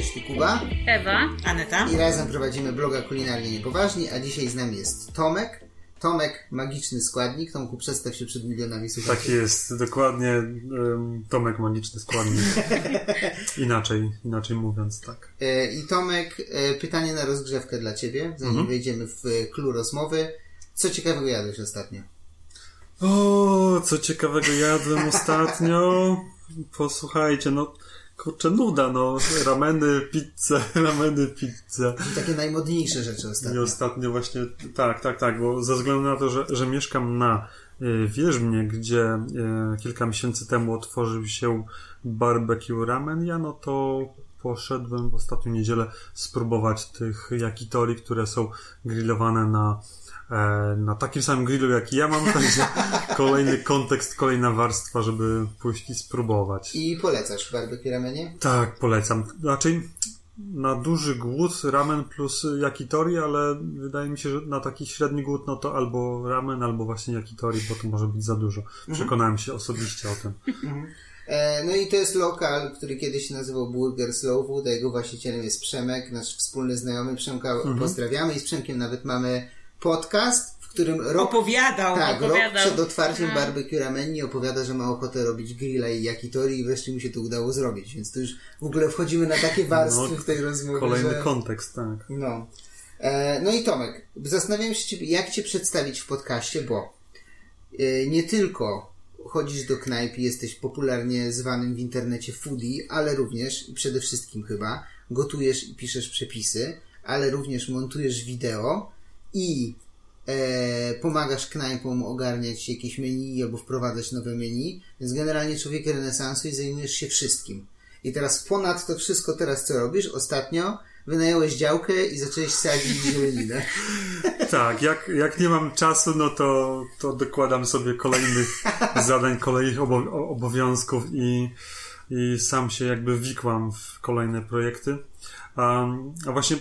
Cześć, Kuba. Ewa. Aneta. I razem prowadzimy bloga Kulinarnie Niepoważni, a dzisiaj z nami jest Tomek. Tomek, magiczny składnik. Tomku, przedstaw się przed milionami słuchaczy. Tak jest, dokładnie. Um, Tomek, magiczny składnik. inaczej, inaczej mówiąc, tak. E, I Tomek, e, pytanie na rozgrzewkę dla Ciebie, zanim Mhm. wejdziemy w clue rozmowy. Co ciekawego jadłeś ostatnio? O, co ciekawego jadłem ostatnio. Posłuchajcie, no kurczę, nuda, no. Rameny, pizze, rameny, pizza. Czyli takie najmodniejsze rzeczy I ostatnio. ostatnio właśnie, tak, tak, tak, bo ze względu na to, że, że mieszkam na y, Wierzbnie, gdzie y, kilka miesięcy temu otworzył się barbecue ramenia, no to poszedłem w ostatnią niedzielę spróbować tych yakitori, które są grillowane na, e, na takim samym grillu jak ja mam, także kolejny kontekst, kolejna warstwa, żeby pójść i spróbować. I polecasz barbecue ramenie? Tak, polecam. Raczej na duży głód ramen plus yakitori, ale wydaje mi się, że na taki średni głód no to albo ramen, albo właśnie yakitori, bo to może być za dużo. Przekonałem się osobiście o tym. E, no i to jest lokal, który kiedyś się nazywał Burger Slow Food, a jego właścicielem jest Przemek, nasz wspólny znajomy. Przemka Mhm. pozdrawiamy i z Przemkiem nawet mamy podcast, w którym rok Opowiadał. Tak, opowiadał. przed otwarciem Tak. barbecue Rameni opowiada, że ma ochotę robić grilla i yakitori i wreszcie mu się to udało zrobić, więc to już w ogóle wchodzimy na takie warstwy No, w tej rozmowie, Kolejny że... kontekst, tak. No. E, no i Tomek, zastanawiam się, ciebie, jak cię przedstawić w podcaście, bo e, nie tylko chodzisz do knajp i jesteś popularnie zwanym w internecie foodie, ale również i przede wszystkim chyba gotujesz i piszesz przepisy, ale również montujesz wideo i e, pomagasz knajpom ogarniać jakieś menu albo wprowadzać nowe menu, więc generalnie człowiek renesansu i zajmujesz się wszystkim. I teraz ponad to wszystko teraz co robisz, ostatnio wynająłeś działkę i zacząłeś sadzić zieleninę. Tak, jak, jak nie mam czasu, no to, to dokładam sobie kolejnych zadań, kolejnych obo obowiązków i, i sam się jakby wikłam w kolejne projekty. A, a właśnie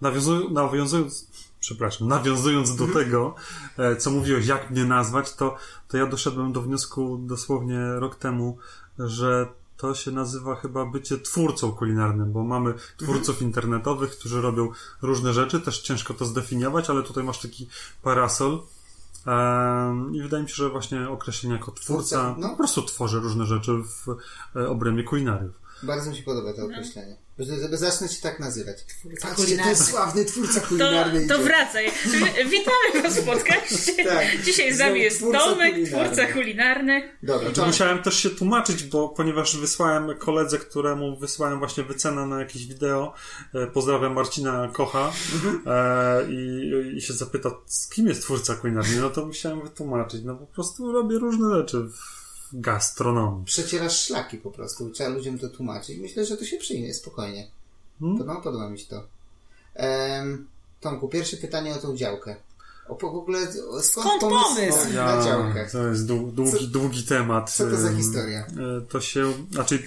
nawiązując, nawiązując, przepraszam, nawiązując do tego, e, co mówiłeś, jak mnie nazwać, to, to ja doszedłem do wniosku dosłownie rok temu, że to się nazywa chyba bycie twórcą kulinarnym, bo mamy twórców internetowych, którzy robią różne rzeczy, też ciężko to zdefiniować, ale tutaj masz taki parasol. I wydaje mi się, że właśnie określenie jako twórca Twórca, no. po prostu tworzy różne rzeczy w e, obrębie kulinariów. Bardzo mi się podoba to określenie. Żeby zacznę się tak nazywać. Patrzcie, to kulinarny. jest sławny twórca To, kulinarny. to idzie. wracaj. Witamy was w podcaście. Tak. Dzisiaj z nami jest twórca Tomek, kulinarny. twórca kulinarny. Dobra, to musiałem też się tłumaczyć, bo ponieważ wysłałem koledze, któremu wysłałem właśnie wycenę na jakieś wideo, e, pozdrawiam Marcina Kocha e, i, i się zapyta, z kim jest twórca kulinarny, no to musiałem wytłumaczyć. No po prostu robię różne rzeczy w gastronomii. przecierasz szlaki po prostu. Trzeba ludziom to tłumaczyć. Myślę, że to się przyjmie spokojnie. Hmm? Podoba, podoba mi się to. Em, Tomku, pierwsze pytanie o tą działkę. O, w ogóle skąd, Skąd pomysł, pomysł? na- działkę? to jest dłu- długi, długi temat. Co to za historia? e, To się, znaczy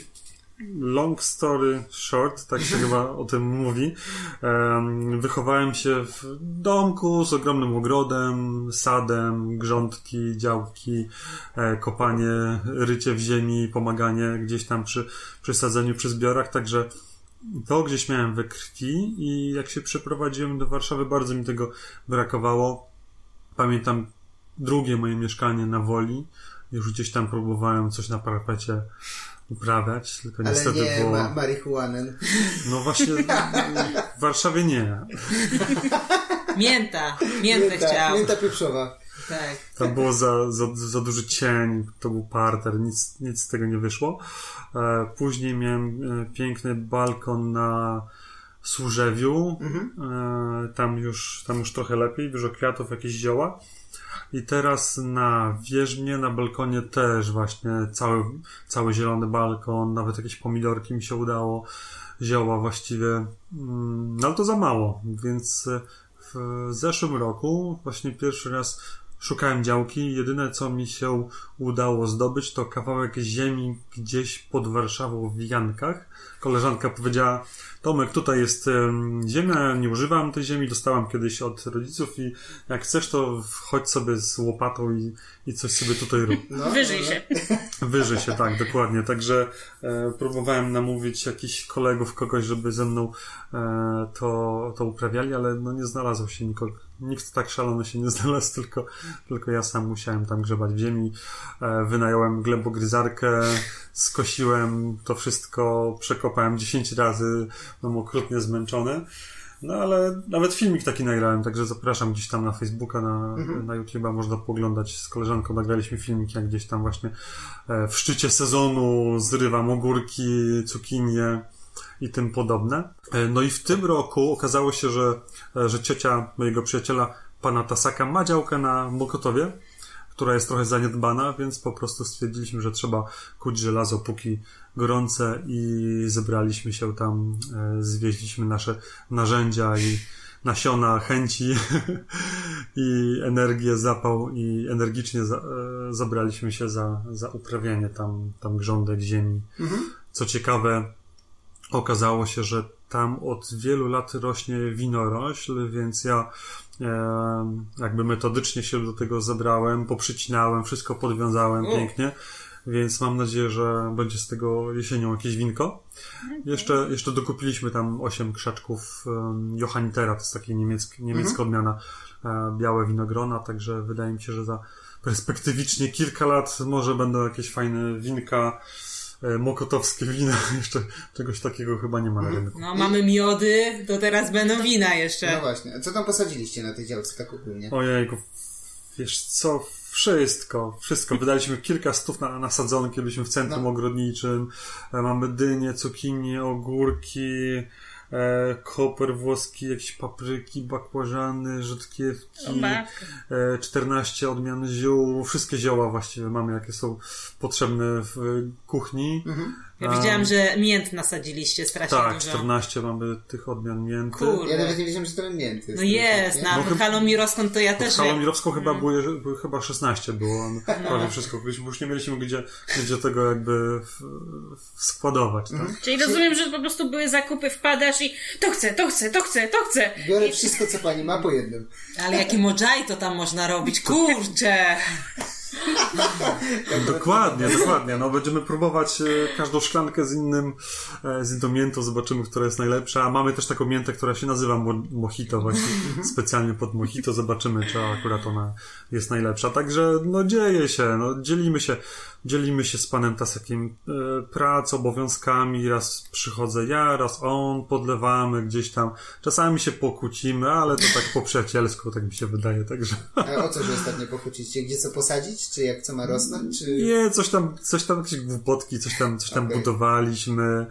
long story short, tak się chyba o tym mówi. Em, Wychowałem się w domku z ogromnym ogrodem, sadem, grządki, działki, e, kopanie, rycie w ziemi, pomaganie gdzieś tam przy, przy sadzeniu, przy zbiorach, także to gdzieś miałem we krwi i jak się przeprowadziłem do Warszawy, bardzo mi tego brakowało. Pamiętam drugie moje mieszkanie na Woli. Już gdzieś tam próbowałem coś na parapecie uprawiać, tylko Ale niestety nie było... ma, marihuanen. No właśnie w Warszawie nie. Mięta. Miętę Mięta, chciał. mięta pieprzowa. Tak. Tam było za, za, za duży cień, to był parter, nic, nic z tego nie wyszło. E, później miałem e, piękny balkon na Służewiu. E, tam, już, tam już trochę lepiej, dużo kwiatów, jakieś zioła. I teraz na wierzbnie, na balkonie też właśnie cały, cały zielony balkon, nawet jakieś pomidorki mi się udało, zioła właściwie, mm, no ale to za mało, więc w zeszłym roku właśnie pierwszy raz szukałem działki. Jedyne, co mi się udało zdobyć, to kawałek ziemi gdzieś pod Warszawą w Jankach. Koleżanka powiedziała, Tomek, tutaj jest em, ziemia, nie używam tej ziemi, dostałam kiedyś od rodziców i jak chcesz, to chodź sobie z łopatą i, i coś sobie tutaj rób. No, Wyżyj się. Wyży się, tak, dokładnie. Także e, próbowałem namówić jakichś kolegów, kogoś, żeby ze mną e, to, to uprawiali, ale no nie znalazło się nikogo. Nikt tak szalony się nie znalazł, tylko, tylko ja sam musiałem tam grzebać w ziemi. E, wynająłem glebogryzarkę, skosiłem to wszystko, przekopałem 10 razy, mam okrutnie zmęczony. No ale nawet filmik taki nagrałem, także zapraszam gdzieś tam na Facebooka, na, na YouTube'a, można poglądać. Z koleżanką nagraliśmy filmik, jak gdzieś tam właśnie e, w szczycie sezonu zrywam ogórki, cukinie i tym podobne. E, No i w tym roku okazało się, że, e, że ciocia mojego przyjaciela, pana Tasaka, ma działkę na Mokotowie, która jest trochę zaniedbana, więc po prostu stwierdziliśmy, że trzeba kuć żelazo póki gorące i zebraliśmy się tam, e, zwieźliśmy nasze narzędzia i nasiona chęci i energię, zapał i energicznie za, e, zabraliśmy się za, za uprawianie tam, tam grządek ziemi. Co ciekawe, okazało się, że tam od wielu lat rośnie winorośl, więc ja e, jakby metodycznie się do tego zebrałem, poprzycinałem, wszystko podwiązałem U. pięknie, więc mam nadzieję, że będzie z tego jesienią jakieś winko. Jeszcze, jeszcze dokupiliśmy tam 8 krzaczków um, Johannitera, to jest taka niemiecka, niemiecka odmiana e, białe winogrona, także wydaje mi się, że za perspektywicznie kilka lat może będą jakieś fajne winka, mokotowskie wina, jeszcze czegoś takiego chyba nie ma na rynku. No, mamy miody, to teraz będą wina No jeszcze. właśnie. A co tam posadziliście na tej działce tak ogólnie? Ojejku, wiesz co, wszystko, wszystko. Wydaliśmy kilka stów na, na sadzonki, byliśmy w centrum No. ogrodniczym. E, Mamy dynie, cukinie, ogórki, e, koper włoski, jakieś papryki, bakłażany, matko. e, 14 odmian ziół, wszystkie zioła właściwie mamy, jakie są potrzebne w kuchni. Ja widziałam, że mięt nasadziliście strasznie Tak, dużo. 14 mamy tych odmian mięty. Kurde. Ja nawet nie wiedziałem, że to mięty. No jest, na No chyba- halą mirowską to ja też halą wiem. mirowską chyba były, były chyba 16 było, no, prawie wszystko, bo już nie mieliśmy gdzie, gdzie tego jakby w, w składować, tak? Czyli rozumiem, że po prostu były zakupy, wpadasz i to chcę, to chcę, to chcę, to chcę. Biorę wszystko, co pani ma po jednym. Ale jaki mojito tam można robić, kurczę! Dokładnie, dokładnie. No, będziemy próbować e, każdą szklankę z innym, e, z inną miętą, zobaczymy, która jest najlepsza. A mamy też taką miętę, która się nazywa mo- mojito, właśnie specjalnie pod mojito. Zobaczymy, czy akurat ona jest najlepsza. Także, no, dzieje się, no, dzielimy się, dzielimy się z panem Tasekiem e, pracą, obowiązkami. Raz przychodzę ja, raz on, podlewamy gdzieś tam. Czasami się pokłócimy, ale to tak po przyjacielsku, tak mi się wydaje, także... A o co się ostatnio pokłóciliście? Gdzie co posadzić? Czy jak co ma rosnąć? Czy... Nie, coś tam, coś tam, jakieś głupotki, coś tam, coś tam Okej. budowaliśmy.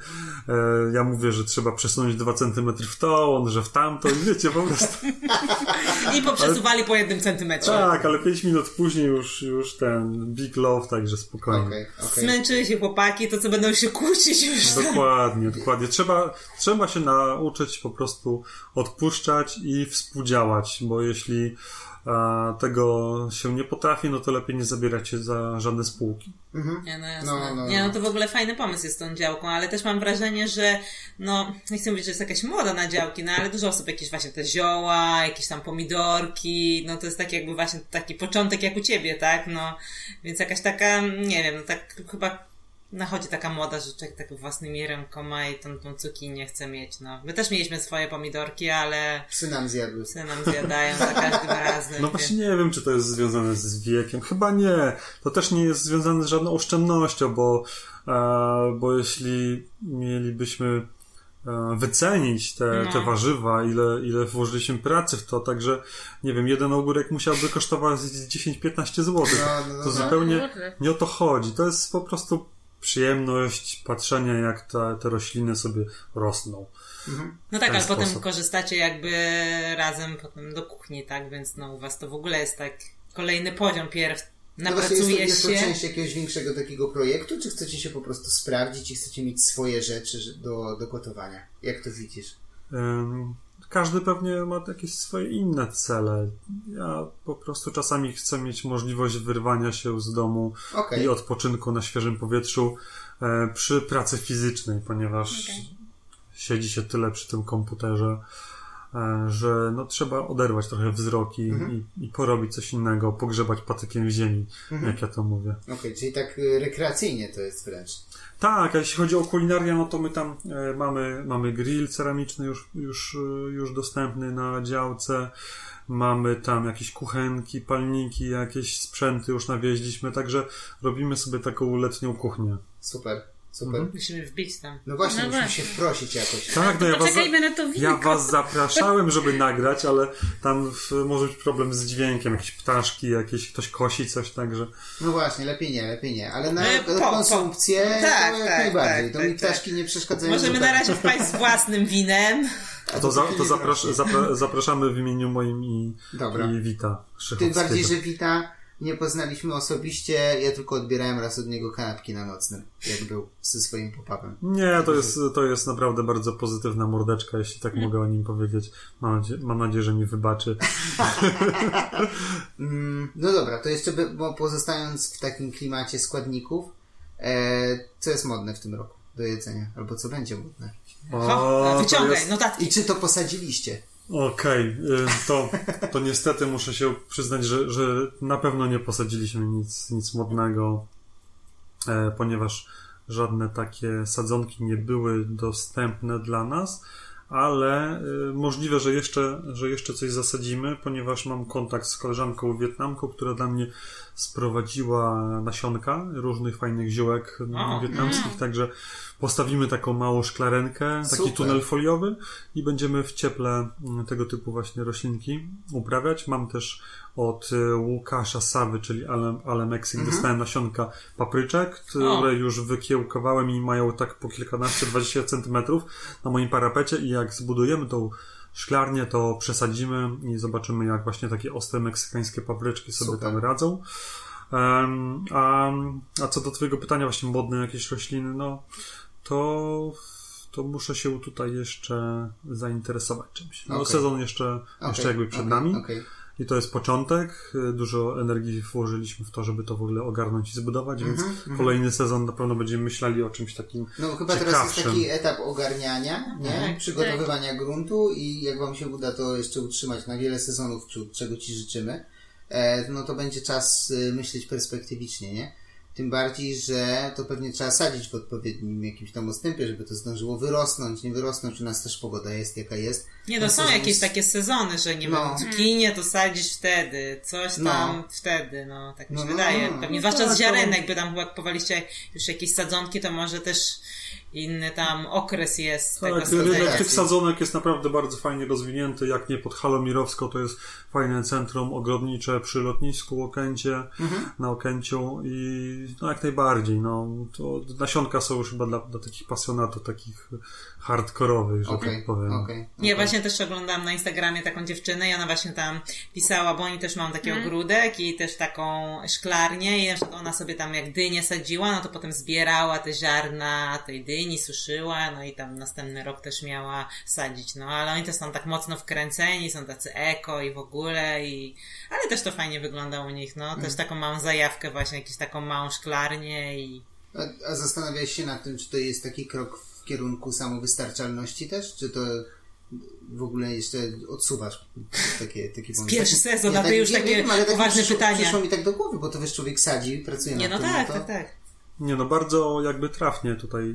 E, ja mówię, że trzeba przesunąć dwa centymetry w to, on, że w tamto i wiecie, po prostu. I poprzesuwali po jednym centymetrze. tak, ale pięć minut później już, już ten big love, także spokojnie. Okej, okej. Zmęczyły się chłopaki, to co będą się kłócić już. Dokładnie, dokładnie. Trzeba, trzeba się nauczyć po prostu odpuszczać i współdziałać, bo jeśli tego się nie potrafi, no to lepiej nie zabierać się za żadne spółki. Nie, no, jasne. No, no, nie, no no. to w ogóle fajny pomysł jest z tą działką, ale też mam wrażenie, że no, nie chcę mówić, że jest jakaś moda na działki, no ale dużo osób jakieś właśnie te zioła, jakieś tam pomidorki, no to jest taki jakby właśnie taki początek jak u ciebie, tak, no, więc jakaś taka, nie wiem, no tak chyba nachodzi taka moda, że człowiek tak własnymi rękoma i tą, tą cukinię chce mieć, no. My też mieliśmy swoje pomidorki, ale Psy nam zjadły. psy nam zjadają za każdym razem. No właśnie nie wiem, czy to jest związane z wiekiem. Chyba nie. To też nie jest związane z żadną oszczędnością, bo, e, bo jeśli mielibyśmy e, wycenić te, No. te warzywa, ile, ile włożyliśmy pracy w to, także nie wiem, jeden ogórek musiałby kosztować 10-15 zł. No, no, no, to no. zupełnie nie o to chodzi. To jest po prostu przyjemność patrzenia, jak te, te rośliny sobie rosną. No tak, ale potem korzystacie jakby razem potem do kuchni, tak? Więc no u was to w ogóle jest tak kolejny poziom. Pierw No właśnie, jest, to, napracujesz jest to się. część jakiegoś większego takiego projektu, czy chcecie się po prostu sprawdzić i chcecie mieć swoje rzeczy do, do gotowania? Jak to widzisz? Każdy pewnie ma jakieś swoje inne cele. Ja po prostu czasami chcę mieć możliwość wyrwania się z domu Okej. i odpoczynku na świeżym powietrzu e, przy pracy fizycznej, ponieważ Okej. siedzi się tyle przy tym komputerze, e, że no, trzeba oderwać trochę wzrok i, Mhm. i, i porobić coś innego, pogrzebać patykiem w ziemi, Mhm. jak ja to mówię. Okej, czyli tak y, rekreacyjnie to jest wręcz. Tak, a jeśli chodzi o kulinarię, no to my tam e, mamy, mamy grill ceramiczny już, już, e, już dostępny na działce. Mamy tam jakieś kuchenki, palniki, jakieś sprzęty już nawieźliśmy, także robimy sobie taką letnią kuchnię. Super, super. Mhm. Musimy wbić tam. No właśnie, No musimy właśnie. się wprosić jakoś. Tak, no ja was, to ja was zapraszałem, żeby nagrać, ale tam w, może być problem z dźwiękiem, jakieś ptaszki, jakieś ktoś kosi coś, także No właśnie, lepiej nie, lepiej nie. Ale na, E, po- na po- konsumpcję Tak, to jak tak, najbardziej. tak, to mi tak, tak. ptaszki nie przeszkadzają. Możemy na razie wpaść z własnym winem. A to, za, to zaprasz, zapra, zapraszamy w imieniu moim i, Dobra. i Wita Tym bardziej, że Wita nie poznaliśmy osobiście, ja tylko odbierałem raz od niego kanapki na nocnym, jak był ze swoim pop-upem. Nie, to jest, to jest naprawdę bardzo pozytywna mordeczka, jeśli tak mogę o nim powiedzieć. Mam, nadzie- mam nadzieję, że mi wybaczy. Mm, no dobra, to jeszcze, by, bo pozostając w takim klimacie składników, e, co jest modne w tym roku do jedzenia? Albo co będzie modne? To wyciągaj, jest- notatki. I czy to posadziliście? Okej, y, to, to niestety muszę się przyznać, że, że na pewno nie posadziliśmy nic, nic modnego, e, ponieważ żadne takie sadzonki nie były dostępne dla nas, ale y, możliwe, że jeszcze, że jeszcze coś zasadzimy, ponieważ mam kontakt z koleżanką Wietnamką, która dla mnie sprowadziła nasionka różnych fajnych ziółek mm, O, wietnamskich, także postawimy taką małą szklarenkę, taki Super. tunel foliowy i będziemy w cieple mm, tego typu właśnie roślinki uprawiać. Mam też od y, Łukasza Sawy, czyli Ale, Ale Meksyk, dostałem nasionka papryczek, które już wykiełkowałem i mają tak po kilkanaście, 20 centymetrów na moim parapecie i jak zbudujemy tą szklarnię, to przesadzimy i zobaczymy, jak właśnie takie ostre meksykańskie papryczki sobie Super. tam radzą. Em, a, a co do Twojego pytania, właśnie modne jakieś rośliny, no to, to muszę się tutaj jeszcze zainteresować czymś. No, Okej. Sezon jeszcze, jeszcze Okej, jakby przed okej, nami. I to jest początek. Dużo energii włożyliśmy w to, żeby to w ogóle ogarnąć i zbudować, więc kolejny sezon na pewno będziemy myśleli o czymś takim No chyba teraz jest ciekawszym. taki etap ogarniania, nie? Mhm. Przygotowywania gruntu i jak wam się uda to jeszcze utrzymać na wiele sezonów, czego ci życzymy, e, no to będzie czas y, myśleć perspektywicznie, nie? Tym bardziej, że to pewnie trzeba sadzić w odpowiednim jakimś tam odstępie, żeby to zdążyło wyrosnąć, nie wyrosnąć. U nas też pogoda jest jaka jest. Nie, no No, są sezon jakieś jest- takie sezony, że nie No. wiem, cukinię to sadzisz wtedy, coś tam No. wtedy, no tak mi się No, no, wydaje. no. Pewnie No zwłaszcza z to- ziarenek, by tam chyba kupowaliście już jakieś sadzonki, to może też inny tam okres jest tego Tak, rynek sadzenia. tych sadzonek jest naprawdę bardzo fajnie rozwinięty. Jak nie pod Halą Mirowską, to jest fajne centrum ogrodnicze przy lotnisku Okęcie, Mhm. na Okęciu i no jak najbardziej. No, to nasionka są już chyba dla, dla takich pasjonatów, takich hardkorowych, że Okej, tak powiem. okej. Nie, okej. właśnie też oglądałam na Instagramie taką dziewczynę i ona właśnie tam pisała, bo oni też mają taki Mhm. ogródek i też taką szklarnię i ona sobie tam jak dynię sadziła, no to potem zbierała te ziarna tej dyni, suszyła, no i tam następny rok też miała sadzić, no ale oni też są tak mocno wkręceni, są tacy eko i w ogóle i, ale też to fajnie wygląda u nich, no, też taką małą zajawkę właśnie, jakąś taką małą szklarnię i A, a zastanawiałeś się nad tym, czy to jest taki krok w kierunku samowystarczalności też, czy to w ogóle jeszcze odsuwasz takie, takie pomysły? pierwszy sezon, nie, a ty tak- już nie, takie nie wiem, ale tak poważne przyszło, pytania. Przyszło mi tak do głowy, bo to wiesz, człowiek sadzi, pracuje nie, nad no tym. tak, to... tak, tak. Nie no, bardzo jakby trafnie tutaj,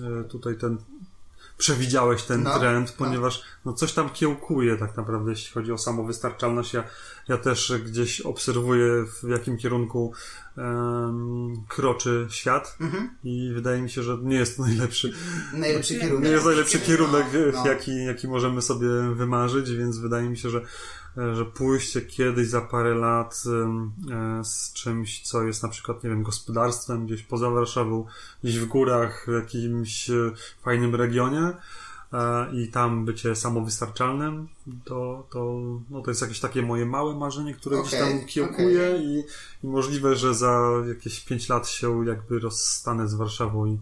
yy, tutaj ten przewidziałeś ten No, trend, no. ponieważ no coś tam kiełkuje tak naprawdę, jeśli chodzi o samowystarczalność. Ja, ja też gdzieś obserwuję w jakim kierunku em, kroczy świat Mhm. i wydaje mi się, że nie jest to najlepszy, Najlepszy kierunek. nie jest najlepszy kierunek, No, no. Jaki, jaki możemy sobie wymarzyć, więc wydaje mi się, że, że pójście kiedyś za parę lat em, e, z czymś, co jest na przykład, nie wiem, gospodarstwem gdzieś poza Warszawą, gdzieś w górach, w jakimś e, fajnym regionie e, i tam bycie samowystarczalnym, to, to, no to jest jakieś takie moje małe marzenie, które gdzieś Okej, tam kiełkuje okej. i, i możliwe, że za jakieś 5 lat się jakby rozstanę z Warszawą i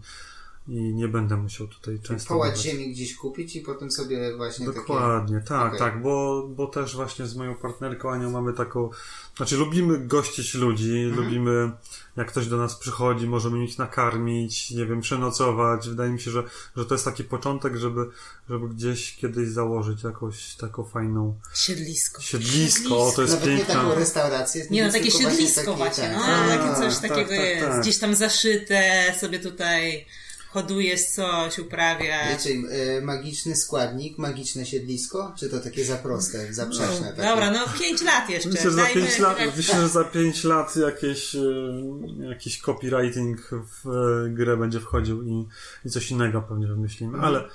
i nie będę musiał tutaj często... Połać bywać. ziemi gdzieś kupić i potem sobie właśnie Dokładnie, tak, Okej. tak, bo, bo też właśnie z moją partnerką Anią mamy taką, znaczy lubimy gościć ludzi, Mhm. lubimy jak ktoś do nas przychodzi, możemy ich nakarmić, nie wiem, przenocować. Wydaje mi się, że, że to jest taki początek, żeby, żeby gdzieś kiedyś założyć jakąś taką fajną Siedlisko. siedlisko, o, to jest Nawet nie piękna... taką restaurację. Nie no, takie siedlisko takie, właśnie, tak. no, tak. takie coś Tak, takiego tak, jest. tak. Gdzieś tam zaszyte, sobie tutaj hodujesz coś, uprawiasz. Wiecie, y, magiczny składnik, magiczne siedlisko? Czy to takie za proste, za przeszne? takie? Dobra, no pięć lat jeszcze. Myślę, że za Dajmy- 5 lat, myślę, że za pięć lat jakieś, e, jakiś copywriting w e, grę będzie wchodził i, i coś innego pewnie wymyślimy, ale,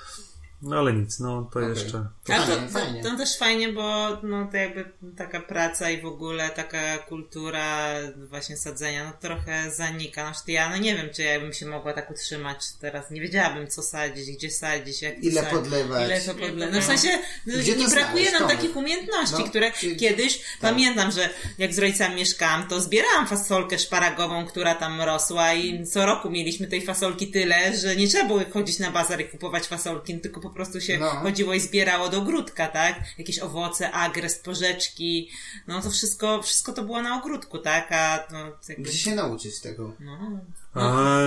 no ale nic, no to Okej. jeszcze. A to, Fajnie, to, fajnie. to też fajnie, bo no, to jakby taka praca i w ogóle taka kultura właśnie sadzenia no, trochę zanika. No, ja no nie wiem, czy ja bym się mogła tak utrzymać teraz. Nie wiedziałabym, co sadzić, gdzie sadzić, jak to Ile sadzić, podlewać? Ile to podlewać. No w sensie no, Gdzie to nie brakuje nam takich umiejętności, No, które czy- kiedyś tak. pamiętam, że jak z rodzicami mieszkałam, to zbierałam fasolkę szparagową, która tam rosła i co roku mieliśmy tej fasolki tyle, że nie trzeba było chodzić na bazar i kupować fasolki, tylko po prostu się No. chodziło i zbierało do ogródka, tak? Jakieś owoce, agrest, porzeczki, no to wszystko, wszystko to było na ogródku, tak? A to jakby... Gdzie się nauczyć tego? No.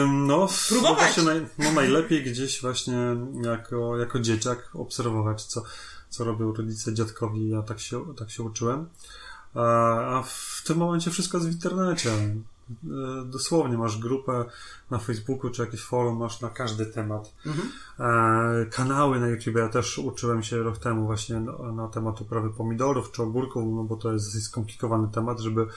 No, Próbować. No, właśnie naj, no najlepiej gdzieś właśnie jako, jako dzieciak obserwować, co, co robią rodzice, dziadkowi, ja tak się, tak się uczyłem. A, a w tym momencie wszystko jest w internecie. E, Dosłownie masz grupę na Facebooku czy jakieś forum, masz na każdy temat. Mhm. E, kanały na YouTube. Ja też uczyłem się rok temu właśnie na, na temat uprawy pomidorów czy ogórków, no bo to jest skomplikowany temat, żeby,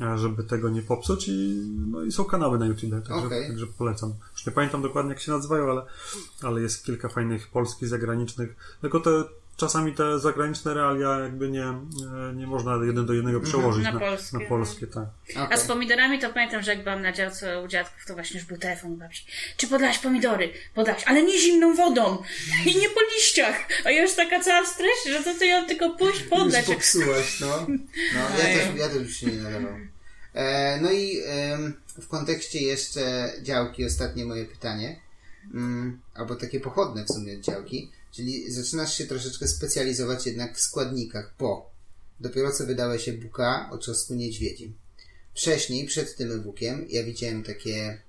e, żeby tego nie popsuć i, no i są kanały na YouTube, także, Okej. także polecam. Już nie pamiętam dokładnie jak się nazywają, ale, ale jest kilka fajnych polskich, zagranicznych. Tylko te czasami te zagraniczne realia jakby nie, e, nie można jeden do jednego przełożyć Na na, polskie, na polskie tak. A Okej. z pomidorami to pamiętam, że jak byłam na działce u dziadków, to właśnie już był telefon babci. Czy podlaś pomidory? Podlaś, ale nie zimną wodą i nie po liściach. A ja już taka cała w stresie, że to, to ja tylko pójść podlać. Już popsułaś, no. no ja, też, ja też już się nie nadawałem. E, no i em, w kontekście jeszcze działki, ostatnie moje pytanie. Mm, albo takie pochodne w sumie działki. Czyli zaczynasz się troszeczkę specjalizować jednak w składnikach, bo dopiero co wydałeś e-booka o czosnku niedźwiedzim. Wcześniej, przed tym e-bookiem, ja widziałem takie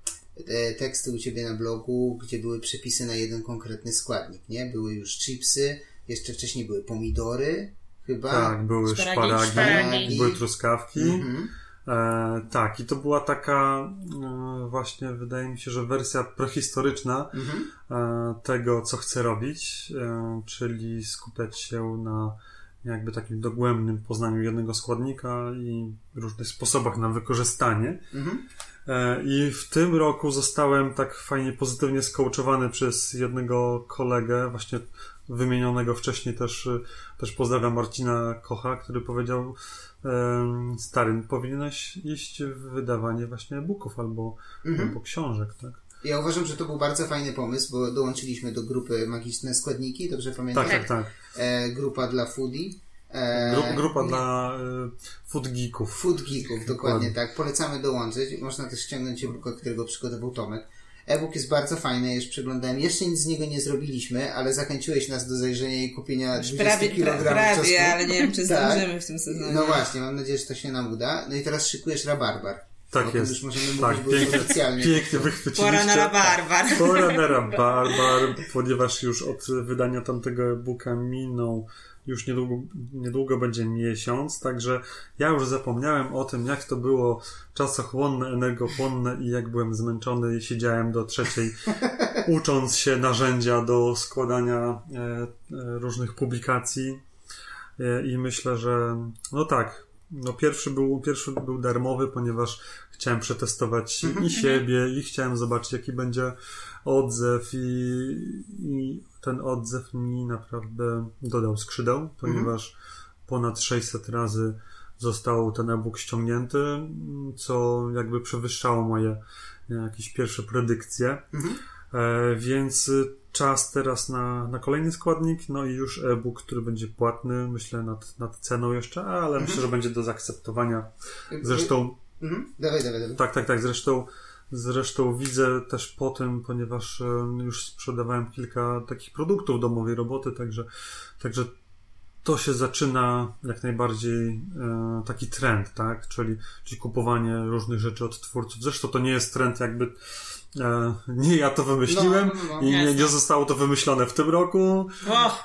e, teksty u Ciebie na blogu, gdzie były przepisy na jeden konkretny składnik, nie? Były już chipsy, jeszcze wcześniej były pomidory, chyba. Tak, były Szparagi, szparagi, szparagi. były truskawki. Mhm. E, tak, i to była taka e, właśnie, wydaje mi się, że wersja prehistoryczna Mhm. e, tego, co chcę robić, e, czyli skupiać się na jakby takim dogłębnym poznaniu jednego składnika i różnych sposobach na wykorzystanie. Mhm. E, I w tym roku zostałem tak fajnie pozytywnie skołczowany przez jednego kolegę, właśnie wymienionego wcześniej też, e, też pozdrawiam Marcina Kocha, który powiedział starym, powinieneś iść w wydawanie właśnie e-booków albo, Mhm. albo książek, tak? Ja uważam, że to był bardzo fajny pomysł, bo dołączyliśmy do grupy Magiczne Składniki, dobrze pamiętam? Tak, tak, tak. E, grupa dla foodie. E, Gru, grupa dla e, food geeków. Food Geeków, dokładnie Dokładnie. tak. Polecamy dołączyć. Można też ściągnąć e-booka, którego przygotował Tomek. E-book jest bardzo fajny, już przeglądałem. Jeszcze nic z niego nie zrobiliśmy, ale zachęciłeś nas do zajrzenia i kupienia 20 Prawie, kg pra, prawie, czosnku. ale nie wiem, czy Tak. zdążymy w tym sezonie. No właśnie, mam nadzieję, że to się nam uda. No i teraz szykujesz rabarbar. Tak o jest. już możemy mówić, Tak, bo już pięknie, oficjalnie. pięknie wychwyciliście. Pora na rabarbar. Pora na rabarbar, ponieważ już od wydania tamtego e-booka minął już niedługo, niedługo będzie miesiąc, także ja już zapomniałem o tym, jak to było czasochłonne, energochłonne i jak byłem zmęczony i siedziałem do trzeciej, ucząc się narzędzia do składania e, e, różnych publikacji. E, i myślę, że no tak, no pierwszy był, pierwszy był darmowy, ponieważ chciałem przetestować i siebie i chciałem zobaczyć, jaki będzie odzew i, i ten odzew mi naprawdę dodał skrzydeł, ponieważ ponad 600 razy został ten e-book ściągnięty, co jakby przewyższało moje jakieś pierwsze predykcje. E, więc czas teraz na, na kolejny składnik, no i już e-book, który będzie płatny, myślę nad, nad ceną jeszcze, ale myślę, że będzie do zaakceptowania. Zresztą Mhm. Dawaj, dawaj, dawaj. tak, tak, tak. Zresztą Zresztą widzę też po tym, ponieważ już sprzedawałem kilka takich produktów domowej roboty, także, także to się zaczyna jak najbardziej e, taki trend, tak? Czyli, czyli kupowanie różnych rzeczy od twórców. Zresztą to nie jest trend jakby e, nie ja to wymyśliłem No, no, no, i nie, nie zostało to wymyślone w tym roku.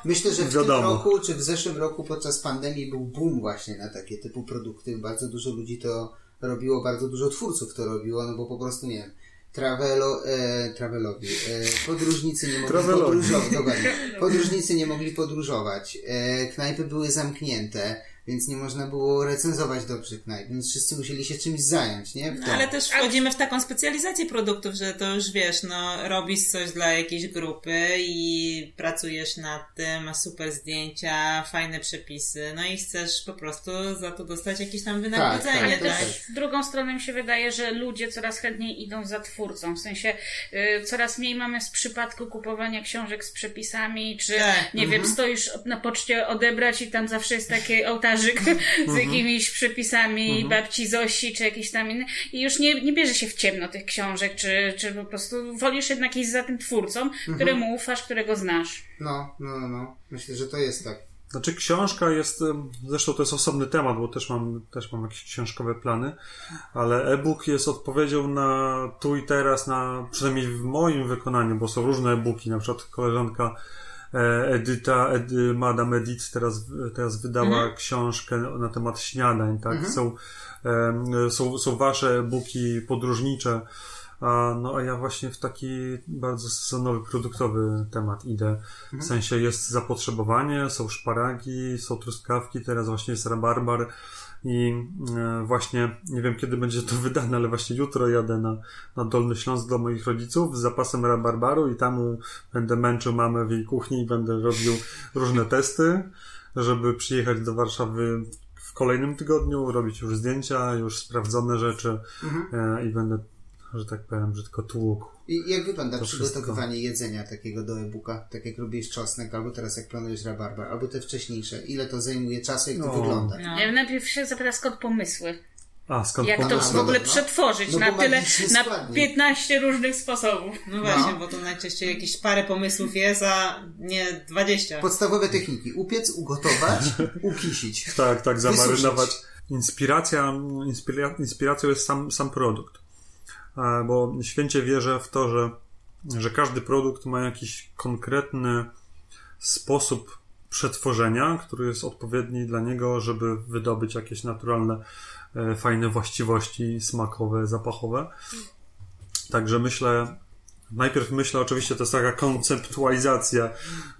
Myślę, że w Wiadomo. tym roku, czy w zeszłym roku podczas pandemii był boom właśnie na takie typu produkty. Bardzo dużo ludzi to robiło, bardzo dużo twórców to robiło, no bo po prostu nie wiem. Travelo, e, travelowi. E, podróżnicy nie mogli podróżować. Podróżnicy nie mogli podróżować. E, knajpy były zamknięte, więc nie można było recenzować dobrze knajp, więc wszyscy musieli się czymś zająć, nie? No, ale też wchodzimy w taką specjalizację produktów, że to już wiesz, no robisz coś dla jakiejś grupy i pracujesz nad tym, masz super zdjęcia, fajne przepisy, no i chcesz po prostu za to dostać jakieś tam wynagrodzenie, tak, Ale tak. też w drugą stronę mi się wydaje, że ludzie coraz chętniej idą za twórcą. W sensie y, coraz mniej mamy z przypadku kupowania książek z przepisami, czy Tak. nie wiem, stoisz na poczcie odebrać i tam zawsze jest taki z jakimiś przepisami babci Zosi, czy jakiś tam inny. I już nie, nie bierze się w ciemno tych książek, czy, czy po prostu wolisz jednak iść za tym twórcą, któremu ufasz, którego znasz. No, no, no, no. Myślę, że to jest tak. Znaczy książka jest, zresztą to jest osobny temat, bo też mam, też mam jakieś książkowe plany, ale e-book jest odpowiedzią na tu i teraz, na, przynajmniej w moim wykonaniu, bo są różne e-booki, na przykład koleżanka Edyta, Edy, Madame Edith teraz, teraz wydała książkę na temat śniadań, tak? Są, em, są, są wasze e-booki podróżnicze, a, no a ja właśnie w taki bardzo sezonowy, produktowy temat idę. W sensie jest zapotrzebowanie, są szparagi, są truskawki, teraz właśnie jest rabarbar i e, właśnie nie wiem kiedy będzie to wydane, ale właśnie jutro jadę na, na Dolny Śląsk do moich rodziców z zapasem rabarbaru i tam będę męczył mamę w jej kuchni i będę robił różne testy, żeby przyjechać do Warszawy w kolejnym tygodniu, robić już zdjęcia, już sprawdzone rzeczy e, i będę, że tak powiem, brzydko tłukł. I jak wygląda To przygotowywanie jedzenia takiego do e-booka? Tak jak robisz czosnek, albo teraz jak planujesz rabarbar, albo te wcześniejsze. Ile to zajmuje czasu, jak to No. wygląda? No. Ja najpierw się zapyta skąd pomysły. A, skąd Jak to pomysł? w ogóle no. przetworzyć No na tyle, na składnik. 15 różnych sposobów. No właśnie, bo to najczęściej jakieś parę pomysłów jest, a nie 20. Podstawowe techniki. Upiec, ugotować, ukisić. Tak, tak, zamarynować. Inspiracja, inspira, inspiracją jest sam, sam produkt. E, Bo święcie wierzę w to, że, że każdy produkt ma jakiś konkretny sposób przetworzenia, który jest odpowiedni dla niego, żeby wydobyć jakieś naturalne, e, fajne właściwości smakowe, zapachowe. Także myślę, najpierw myślę, oczywiście to jest taka konceptualizacja,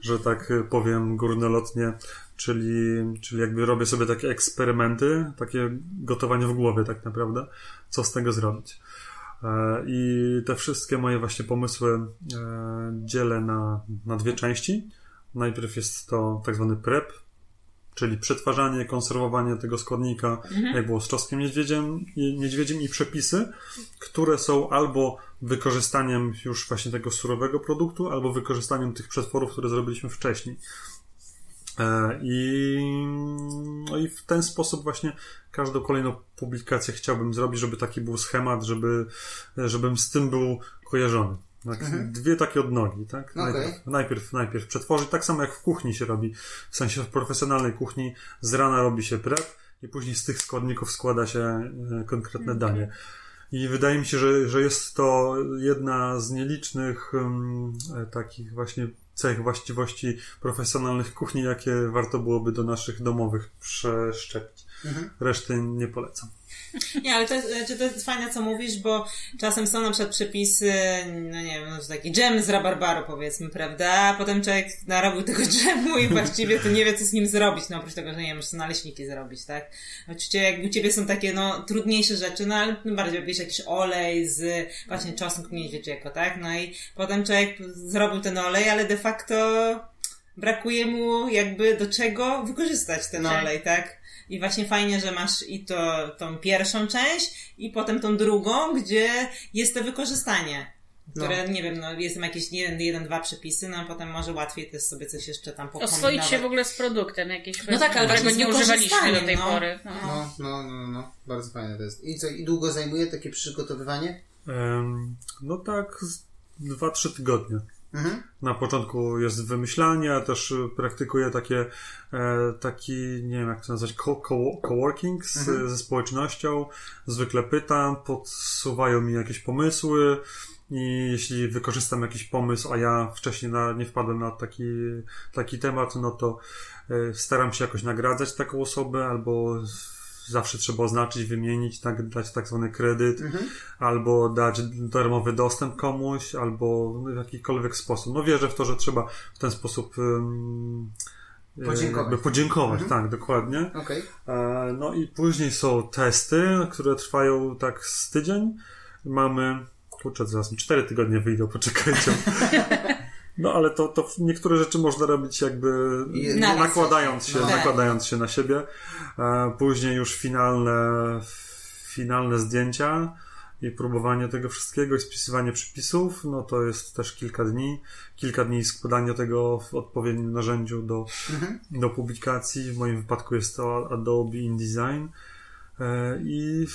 że tak powiem górnolotnie, czyli, czyli jakby robię sobie takie eksperymenty, takie gotowanie w głowie tak naprawdę, co z tego zrobić. E, I te wszystkie moje właśnie pomysły e, dzielę na, na dwie części. Najpierw jest to tak zwany prep, czyli przetwarzanie, konserwowanie tego składnika, jak było z czosnkiem niedźwiedziem niedźwiedziem i przepisy, które są albo wykorzystaniem już właśnie tego surowego produktu, albo wykorzystaniem tych przetworów, które zrobiliśmy wcześniej. E, I, no i w ten sposób właśnie każdą kolejną publikację chciałbym zrobić, żeby taki był schemat, żeby, żebym z tym był kojarzony. Tak, Dwie takie odnogi, tak? Okej. Najpierw, najpierw, najpierw przetworzyć, tak samo jak w kuchni się robi, w sensie w profesjonalnej kuchni z rana robi się prep i później z tych składników składa się e, konkretne danie. I wydaje mi się, że, że jest to jedna z nielicznych um, takich właśnie cech, właściwości profesjonalnych kuchni, jakie warto byłoby do naszych domowych przeszczepić. Reszty nie polecam. Nie, ale to jest, znaczy to jest fajne, co mówisz, bo czasem są na przykład przepisy, no nie wiem, no, taki dżem z rabarbaru, powiedzmy, prawda? A potem człowiek narobił tego dżemu i właściwie to nie wie, co z nim zrobić, no oprócz tego, że nie wiem, może naleśniki zrobić, tak? Oczywiście jak u ciebie są takie, no, trudniejsze rzeczy, no ale tym bardziej robisz jakiś olej z właśnie czosnku niedźwiedziego, tak? No i potem człowiek zrobił ten olej, ale de facto brakuje mu jakby do czego wykorzystać ten Tak. olej, tak? I właśnie fajnie, że masz i to, tą pierwszą część, i potem tą drugą, gdzie jest to wykorzystanie. Które, nie wiem, no jest tam jakieś jeden, jeden, dwa przepisy, no a potem może łatwiej też sobie coś jeszcze tam Oswoić pokombinować. się w ogóle z produktem jakieś, No tak, ale którego nie używaliśmy do tej no. pory. No. No, no, no, no. Bardzo fajne to jest. I co, i długo zajmuje takie przygotowywanie? Em, No tak, dwa, trzy tygodnie. Mhm. Na początku jest wymyślanie, ja też y, praktykuję takie, e, taki, nie wiem jak to nazwać, co- co- coworking z, ze społecznością. Zwykle pytam, podsuwają mi jakieś pomysły i jeśli wykorzystam jakiś pomysł, a ja wcześniej na, nie wpadłem na taki, taki temat, no to e, staram się jakoś nagradzać taką osobę albo zawsze trzeba oznaczyć, wymienić, tak, dać tak zwany kredyt, albo dać darmowy dostęp komuś, albo w jakikolwiek sposób. No wierzę w to, że trzeba w ten sposób um, Podziękować. podziękować, tak, dokładnie. Okej. E, No i później są testy, które trwają tak z tydzień. Mamy, kurczę, zaraz mi cztery tygodnie wyjdą, poczekajcie. No ale to, to niektóre rzeczy można robić jakby Na nakładając się, No. nakładając się na siebie. E, Później już finalne, finalne zdjęcia i próbowanie tego wszystkiego i spisywanie przypisów, no to jest też kilka dni. Kilka dni składania tego w odpowiednim narzędziu do, do publikacji. W moim wypadku jest to Adobe InDesign. E, I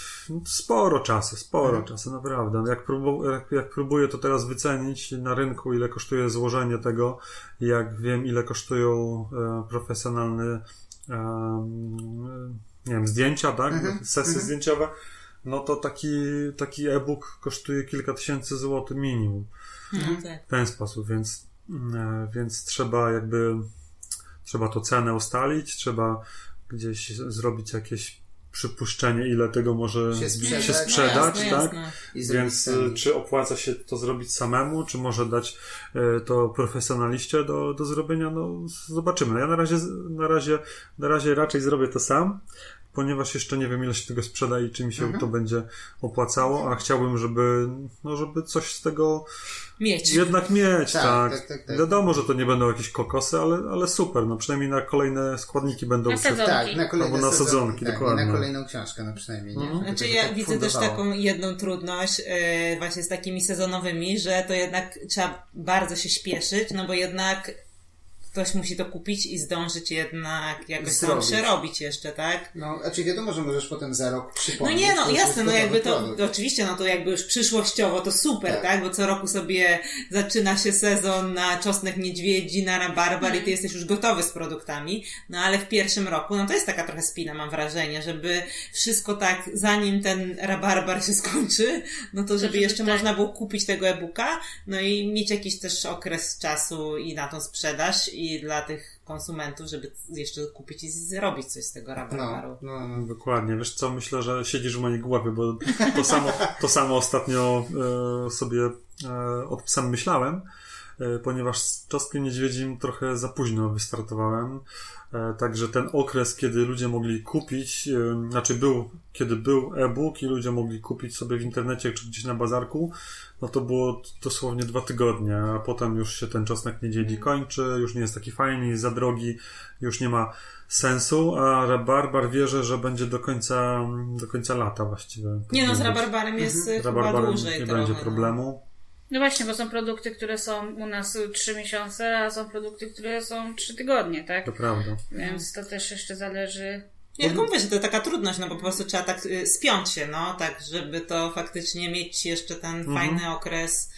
sporo czasu, sporo czasu, naprawdę. Jak, próbu, jak, jak próbuję to teraz wycenić na rynku, ile kosztuje złożenie tego, jak wiem, ile kosztują e, profesjonalne em, nie wiem, zdjęcia, tak? Sesje zdjęciowe, no to taki, taki e-book kosztuje kilka tysięcy złotych minimum No, tak. w ten sposób, więc, e, więc trzeba jakby trzeba to cenę ustalić, trzeba gdzieś zrobić jakieś przypuszczenie, ile tego może Się się sprzedać. sprzedać, no, jasne, tak? jasne. Zrobić Więc sami. e, czy opłaca się to zrobić samemu, czy może dać e, to profesjonaliście do, do zrobienia? No zobaczymy. Ja na razie, na razie, na razie raczej zrobię to sam, ponieważ jeszcze nie wiem ile się tego sprzeda i czy mi się Mhm. to będzie opłacało, a chciałbym, żeby, no, żeby coś z tego Mieć. jednak mieć, Tak, tak. tak, tak, tak. Wiadomo, że to nie będą jakieś kokosy, ale, ale super, no przynajmniej na kolejne składniki będą Na się... sezon. Tak, na kolejne Albo na sadzonki, tak, dokładnie. Na kolejną książkę, no przynajmniej, nie? Mhm. Znaczy ja tak widzę też fundowało. taką jedną trudność yy, właśnie z takimi sezonowymi, że to jednak trzeba bardzo się śpieszyć, no bo jednak ktoś musi to kupić i zdążyć jednak jakoś tam przerobić jeszcze, tak? No, znaczy wiadomo, że możesz potem za rok No przypomnieć. nie, to no jasne, no jakby to, produkt. oczywiście, no to jakby już przyszłościowo to super, Tak. tak? Bo co roku sobie zaczyna się sezon na czosnek niedźwiedzi, na rabarbar i ty jesteś już gotowy z produktami, no ale w pierwszym roku, no to jest taka trochę spina, mam wrażenie, żeby wszystko tak, zanim ten rabarbar się skończy, no to żeby żeby jeszcze tak. można było kupić tego e-booka, no i mieć jakiś też okres czasu i na tą sprzedaż i dla tych konsumentów, żeby jeszcze kupić i zrobić coś z tego rabarbaru. No, no, no. Dokładnie, wiesz co, myślę, że siedzisz w mojej głowie, bo to samo, to samo ostatnio e, sobie e, od sam myślałem, ponieważ z Czosnkiem Niedźwiedzim trochę za późno wystartowałem, e, także ten okres, kiedy ludzie mogli kupić, e, znaczy był, kiedy był e-book i ludzie mogli kupić sobie w internecie czy gdzieś na bazarku, no to było dosłownie dwa tygodnie, a potem już się ten Czosnek Niedźwiedzi kończy, już nie jest taki fajny, jest za drogi, już nie ma sensu, a Rabarbar wierzę, że będzie do końca, do końca lata właściwie. Nie no, z rabarbarem jest Mhm. chyba Rabarbarem dłużej nie trochę. będzie no. problemu. No właśnie, bo są produkty, które są u nas 3 miesiące, a są produkty, które są 3 tygodnie, tak? To prawda. Więc to też jeszcze zależy. Nie, tylko mówię, że to taka trudność, no bo po prostu trzeba tak y, spiąć się, no, tak, żeby to faktycznie mieć jeszcze ten Mhm. fajny okres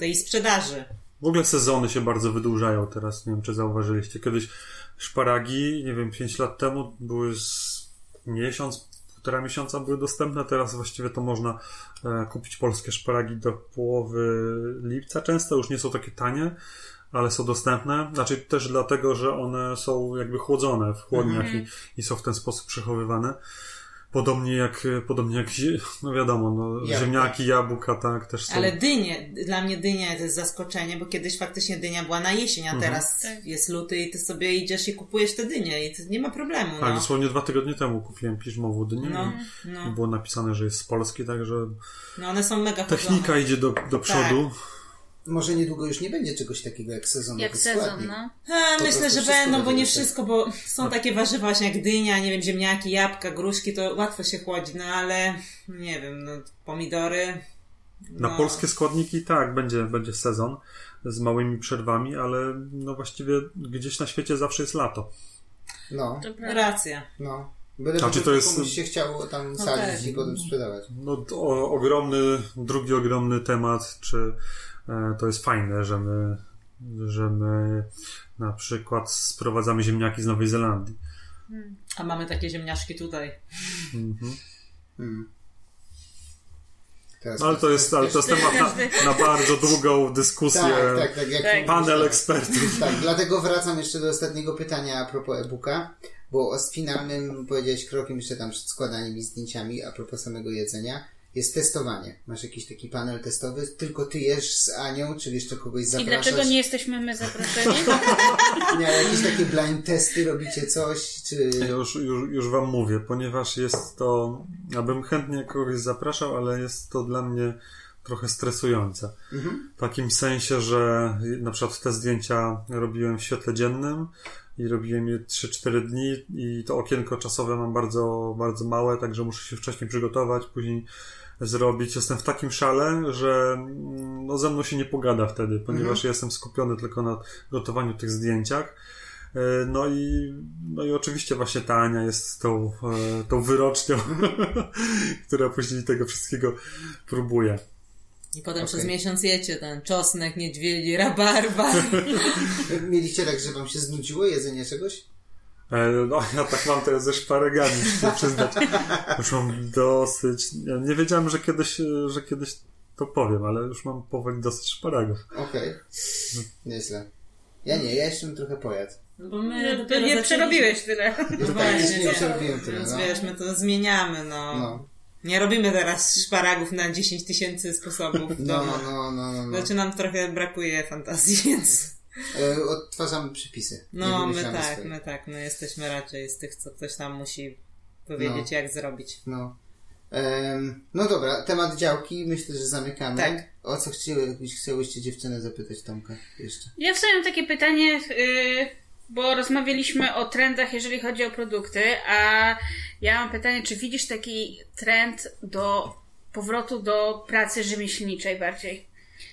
tej sprzedaży. W ogóle sezony się bardzo wydłużają teraz. Nie wiem, czy zauważyliście. Kiedyś szparagi, nie wiem, 5 lat temu były z miesiąc, półtora miesiąca były dostępne. Teraz właściwie to można e, kupić polskie szparagi do połowy lipca. Często już nie są takie tanie, ale są dostępne. Znaczy też dlatego, że one są jakby chłodzone w chłodniach i, i są w ten sposób przechowywane. Podobnie jak, podobnie jak, no wiadomo, no, Jabłka. ziemniaki, jabłka, tak, też są. Ale dynie, dla mnie dynia to jest zaskoczenie, bo kiedyś faktycznie dynia była na jesień, a Mhm. teraz Tak. jest luty i ty sobie idziesz i kupujesz te dynie i to nie ma problemu, Tak, no. dosłownie dwa tygodnie temu kupiłem piżmową dynię No, i no, było napisane, że jest z Polski, także no one są mega technika chodzone. idzie do, do przodu. Może niedługo już nie będzie czegoś takiego jak sezonowy Jak sezon, składnik. no. A, Po myślę, że będą, bo nie tak. wszystko, bo są takie warzywa właśnie jak dynia, nie wiem, ziemniaki, jabłka, gruszki, to łatwo się chłodzi, no ale nie wiem, no pomidory. Na no. polskie składniki tak, będzie, będzie sezon z małymi przerwami, ale no właściwie gdzieś na świecie zawsze jest lato. No, To prawda. Racja. no. Byle A czy po to jest- komuś się chciało tam sadzić tak. i potem sprzedawać. No to o, ogromny, drugi ogromny temat, czy e, to jest fajne, że my, że my na przykład sprowadzamy ziemniaki z Nowej Zelandii. A mamy takie ziemniaczki tutaj. Mhm. Hmm. Teraz ale to jest, ale to jest temat na, na bardzo długą dyskusję. Tak, tak, tak. Jak Tak. Panel ekspertów. Tak, dlatego wracam jeszcze do ostatniego pytania a propos e-booka, bo z finalnym powiedziałeś krokiem jeszcze tam przed składaniem i zdjęciami a propos samego jedzenia jest testowanie. Masz jakiś taki panel testowy, tylko ty jesz z Anią, czy jeszcze kogoś I zapraszasz? dlaczego nie jesteśmy my zaproszeni? Nie, ale jakieś takie blind testy robicie coś, czy... Ja Już, już, już wam mówię, ponieważ jest to, ja bym chętnie kogoś zapraszał, ale jest to dla mnie trochę stresujące. Mhm. W takim sensie, że na przykład te zdjęcia robiłem w świetle dziennym i robiłem je 3-4 dni i to okienko czasowe mam bardzo, bardzo małe, także muszę się wcześniej przygotować, później zrobić. Jestem w takim szale, że no, ze mną się nie pogada wtedy, ponieważ ja jestem skupiony tylko na gotowaniu tych zdjęciach. E, No i, no i oczywiście właśnie ta Ania jest tą, e, tą wyrocznią, która później tego wszystkiego próbuje. I potem Okej. przez miesiąc jecie ten czosnek, niedźwiedzi, rabarba. Mieliście tak, że wam się znudziło jedzenie czegoś? E, No, ja tak mam teraz ze szparagami, muszę przyznać. Już mam dosyć. Ja nie wiedziałem, że kiedyś, e, że kiedyś to powiem, ale już mam powoli dosyć szparagów. Okej. Nieźle. Ja nie, ja jeszcze bym trochę pojadł. No bo my No, nie przerobiłeś tyle. No tak, jeszcze nie przerobiłem tyle, Więc no. wiesz, my to zmieniamy, no. No, Nie robimy teraz szparagów na 10 tysięcy sposobów w no, domu. no, no, no, no. no. Znaczy nam trochę brakuje fantazji, więc... Odtwarzamy przepisy. No, my tak, swoich. my tak, my jesteśmy raczej z tych, co ktoś tam musi powiedzieć, No. jak zrobić. No. Em, no dobra, temat działki myślę, że zamykamy. Tak. O co chciały, chciałyście dziewczynę zapytać Tomka jeszcze? Ja w sumie takie pytanie, yy, bo rozmawialiśmy o trendach, jeżeli chodzi o produkty, a ja mam pytanie, czy widzisz taki trend do powrotu do pracy rzemieślniczej bardziej?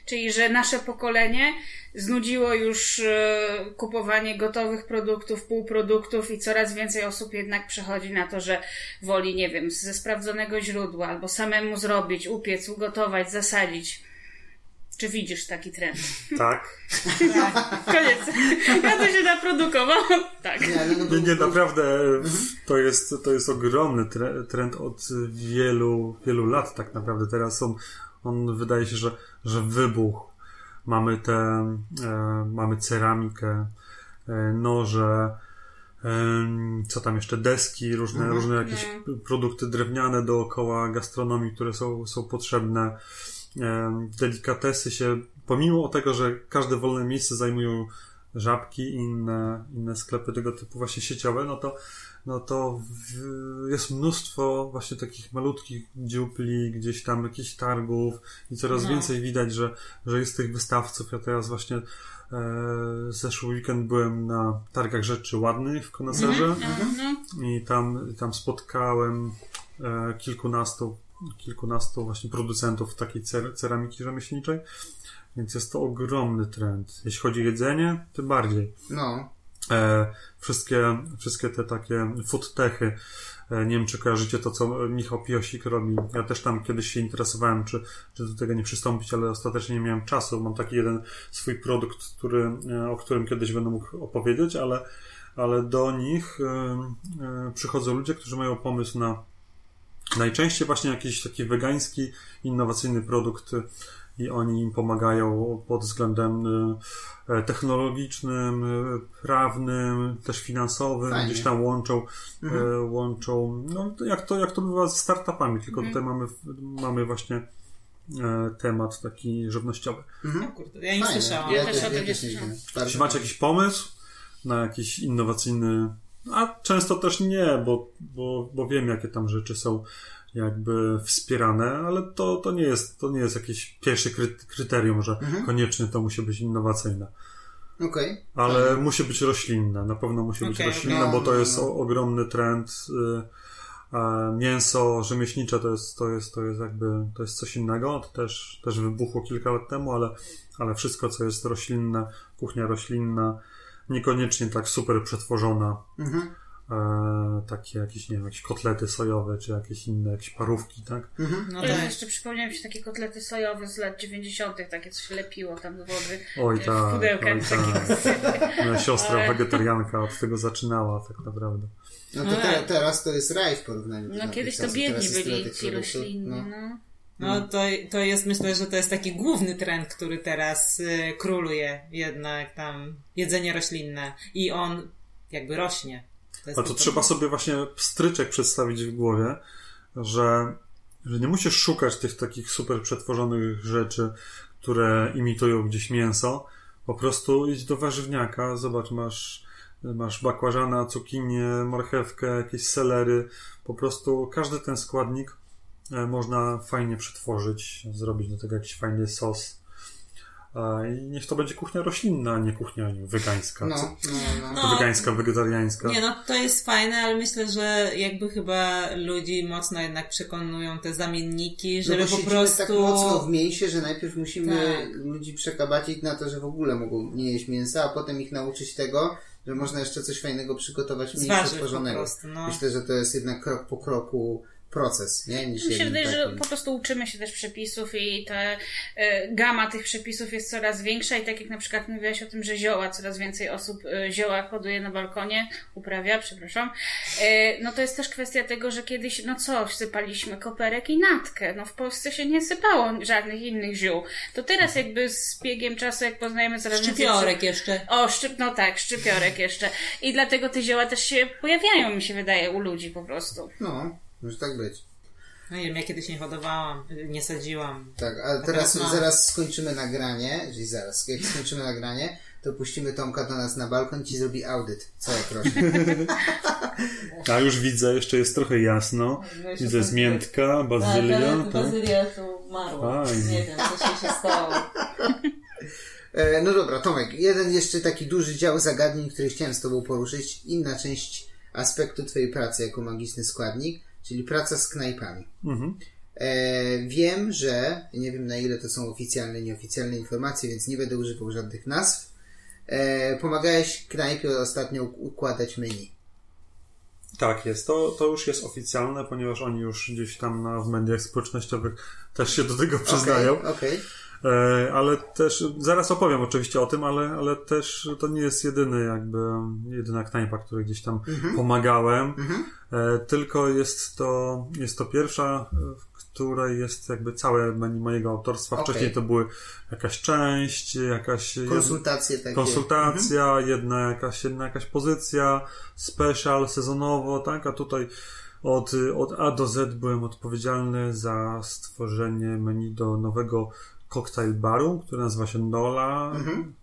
Czyli, że nasze pokolenie znudziło już e, kupowanie gotowych produktów, półproduktów i coraz więcej osób jednak przechodzi na to, że woli, nie wiem, ze sprawdzonego źródła albo samemu zrobić, upiec, ugotować, zasadzić. Czy widzisz taki trend? Tak. Koniec. Ja to się naprodukowałam. Tak. Nie, ale no, Nie, naprawdę to jest, to jest ogromny tre- trend od wielu, wielu lat tak naprawdę. Teraz on, on wydaje się, że, że wybuchł. Mamy te, e, mamy ceramikę, e, noże, em, co tam jeszcze, deski, różne, różne jakieś produkty drewniane dookoła gastronomii, które są, są potrzebne. Em, Delikatesy się, pomimo tego, że każde wolne miejsce zajmują żabki i inne, inne sklepy tego typu właśnie sieciowe, no to, no to w, jest mnóstwo właśnie takich malutkich dziupli, gdzieś tam jakichś targów i coraz No. więcej widać, że, że jest tych wystawców. Ja teraz właśnie e, zeszły weekend byłem na targach rzeczy ładnych w Koneserze No, i tam, tam spotkałem e, kilkunastu, kilkunastu właśnie producentów takiej cer, ceramiki rzemieślniczej. Więc jest to ogromny trend. Jeśli chodzi o jedzenie, tym bardziej. No. E, wszystkie, wszystkie te takie foodtechy. E, nie wiem, czy kojarzycie to, co Michał Piosik robi. Ja też tam kiedyś się interesowałem, czy, czy do tego nie przystąpić, ale ostatecznie nie miałem czasu. Mam taki jeden swój produkt, który, e, o którym kiedyś będę mógł opowiedzieć, ale, ale do nich przychodzą ludzie, którzy mają pomysł na najczęściej właśnie jakiś taki wegański, innowacyjny produkt i oni im pomagają pod względem e, technologicznym, e, prawnym, też finansowym, Fajnie. gdzieś tam łączą, e, łączą, no jak to, jak to bywa ze startupami, tylko tutaj mamy, mamy właśnie temat taki żywnościowy. O kurde, ja nie Fajnie. słyszałam. Ja, Ja też, też o ja tym też nie słyszałam. Jeśli macie jakiś pomysł na jakiś innowacyjny, a często też nie, bo, bo, bo wiem, jakie tam rzeczy są jakby wspierane, ale to, to, nie, jest, to nie jest jakieś pierwsze kry- kryterium, że koniecznie to musi być innowacyjne. Okej. Ale musi być roślinna, na pewno musi być roślinna, okej. bo No, to no, jest no. ogromny trend. Y, a mięso rzemieślnicze to jest, to jest, to jest jakby, to jest coś innego. To też, też wybuchło kilka lat temu, ale, ale wszystko, co jest roślinne, kuchnia roślinna, niekoniecznie tak super przetworzona, Mhm. E, takie jakieś, nie wiem, jakieś kotlety sojowe, czy jakieś inne, jakieś parówki, tak? No Ja tak. jeszcze przypomniałem się takie kotlety sojowe z lat 90., takie co się lepiło tam do wody. Oj w tak, pudełkach oj tak. Moja siostra Ale- wegetarianka od tego zaczynała, tak naprawdę. No to No te, tak. teraz to jest raj w porównaniu do No kiedyś to biedni byli ci produktów. roślinni, No. no. No to, to jest, myślę, że to jest taki główny trend, który teraz y, króluje jednak tam jedzenie roślinne i on jakby rośnie. Ale to trzeba sobie właśnie stryczek przedstawić w głowie, że, że nie musisz szukać tych takich super przetworzonych rzeczy, które imitują gdzieś mięso. Po prostu idź do warzywniaka, zobacz, masz, masz bakłażana, cukinię, marchewkę, jakieś selery. Po prostu każdy ten składnik e, można fajnie przetworzyć, zrobić do tego jakiś fajny sos. A, I niech to będzie kuchnia roślinna, a nie kuchnia wegańska. No, Co- no, no. No. Wegańska, wegetariańska. Nie, no to jest fajne, ale myślę, że jakby chyba ludzi mocno jednak przekonują te zamienniki, No żeby bo po siedzimy prostu... tak mocno w mięsie, że najpierw musimy Tak. ludzi przekabacić na to, że w ogóle mogą nie jeść mięsa, a potem ich nauczyć tego, że można jeszcze coś fajnego przygotować przetworzonego. prostu, no. Myślę, że to jest jednak krok po kroku proces, nie? Niż Mi się jednym wydaje, że po prostu uczymy się też przepisów i ta e, gama tych przepisów jest coraz większa i tak jak na przykład mówiłaś o tym, że zioła, coraz więcej osób e, zioła hoduje na balkonie, uprawia, przepraszam, e, no to jest też kwestia tego, że kiedyś, no co, sypaliśmy koperek i natkę, no w Polsce się nie sypało żadnych innych ziół. To teraz jakby z biegiem czasu, jak poznajemy coraz więcej... Szczypiorek jeszcze. O, szczyp, no tak, szczypiorek jeszcze. I dlatego te zioła też się pojawiają, mi się wydaje, u ludzi po prostu. No, może tak być. No nie wiem, ja kiedyś nie hodowałam, nie sadziłam. Tak, a teraz no. zaraz skończymy nagranie, czyli zaraz, jak skończymy nagranie, to puścimy Tomka do nas na balkon i ci zrobi audyt, co jak rośnie. A już widzę, jeszcze jest trochę jasno. Widzę jest miętka, bazylia. Tak, bazylia tu umarła. Nie wiem, co się, się stało. E, no dobra, Tomek, jeden jeszcze taki duży dział zagadnień, który chciałem z Tobą poruszyć. Inna część aspektu Twojej pracy jako magiczny składnik, czyli praca z knajpami. Mhm. E, wiem, że, nie wiem na ile to są oficjalne, nieoficjalne informacje, więc nie będę używał żadnych nazw. E, pomagałeś knajpie ostatnio układać menu. Tak jest, to, to już jest oficjalne, ponieważ oni już gdzieś tam na, w mediach społecznościowych też się do tego przyznają. Okej, okej. E, ale też, zaraz opowiem oczywiście o tym, ale, ale też to nie jest jedyny jakby, jedyna knajpa, której gdzieś tam pomagałem. E, tylko jest to, jest to pierwsza, e, w której jest jakby całe menu mojego autorstwa. Okej. Wcześniej to były jakaś część, jakaś Konsultacje takie. konsultacja, jedna, jakaś, jedna jakaś pozycja, special, sezonowo, tak? A tutaj od, od A do Z byłem odpowiedzialny za stworzenie menu do nowego cocktail baru, który nazywa się Nola,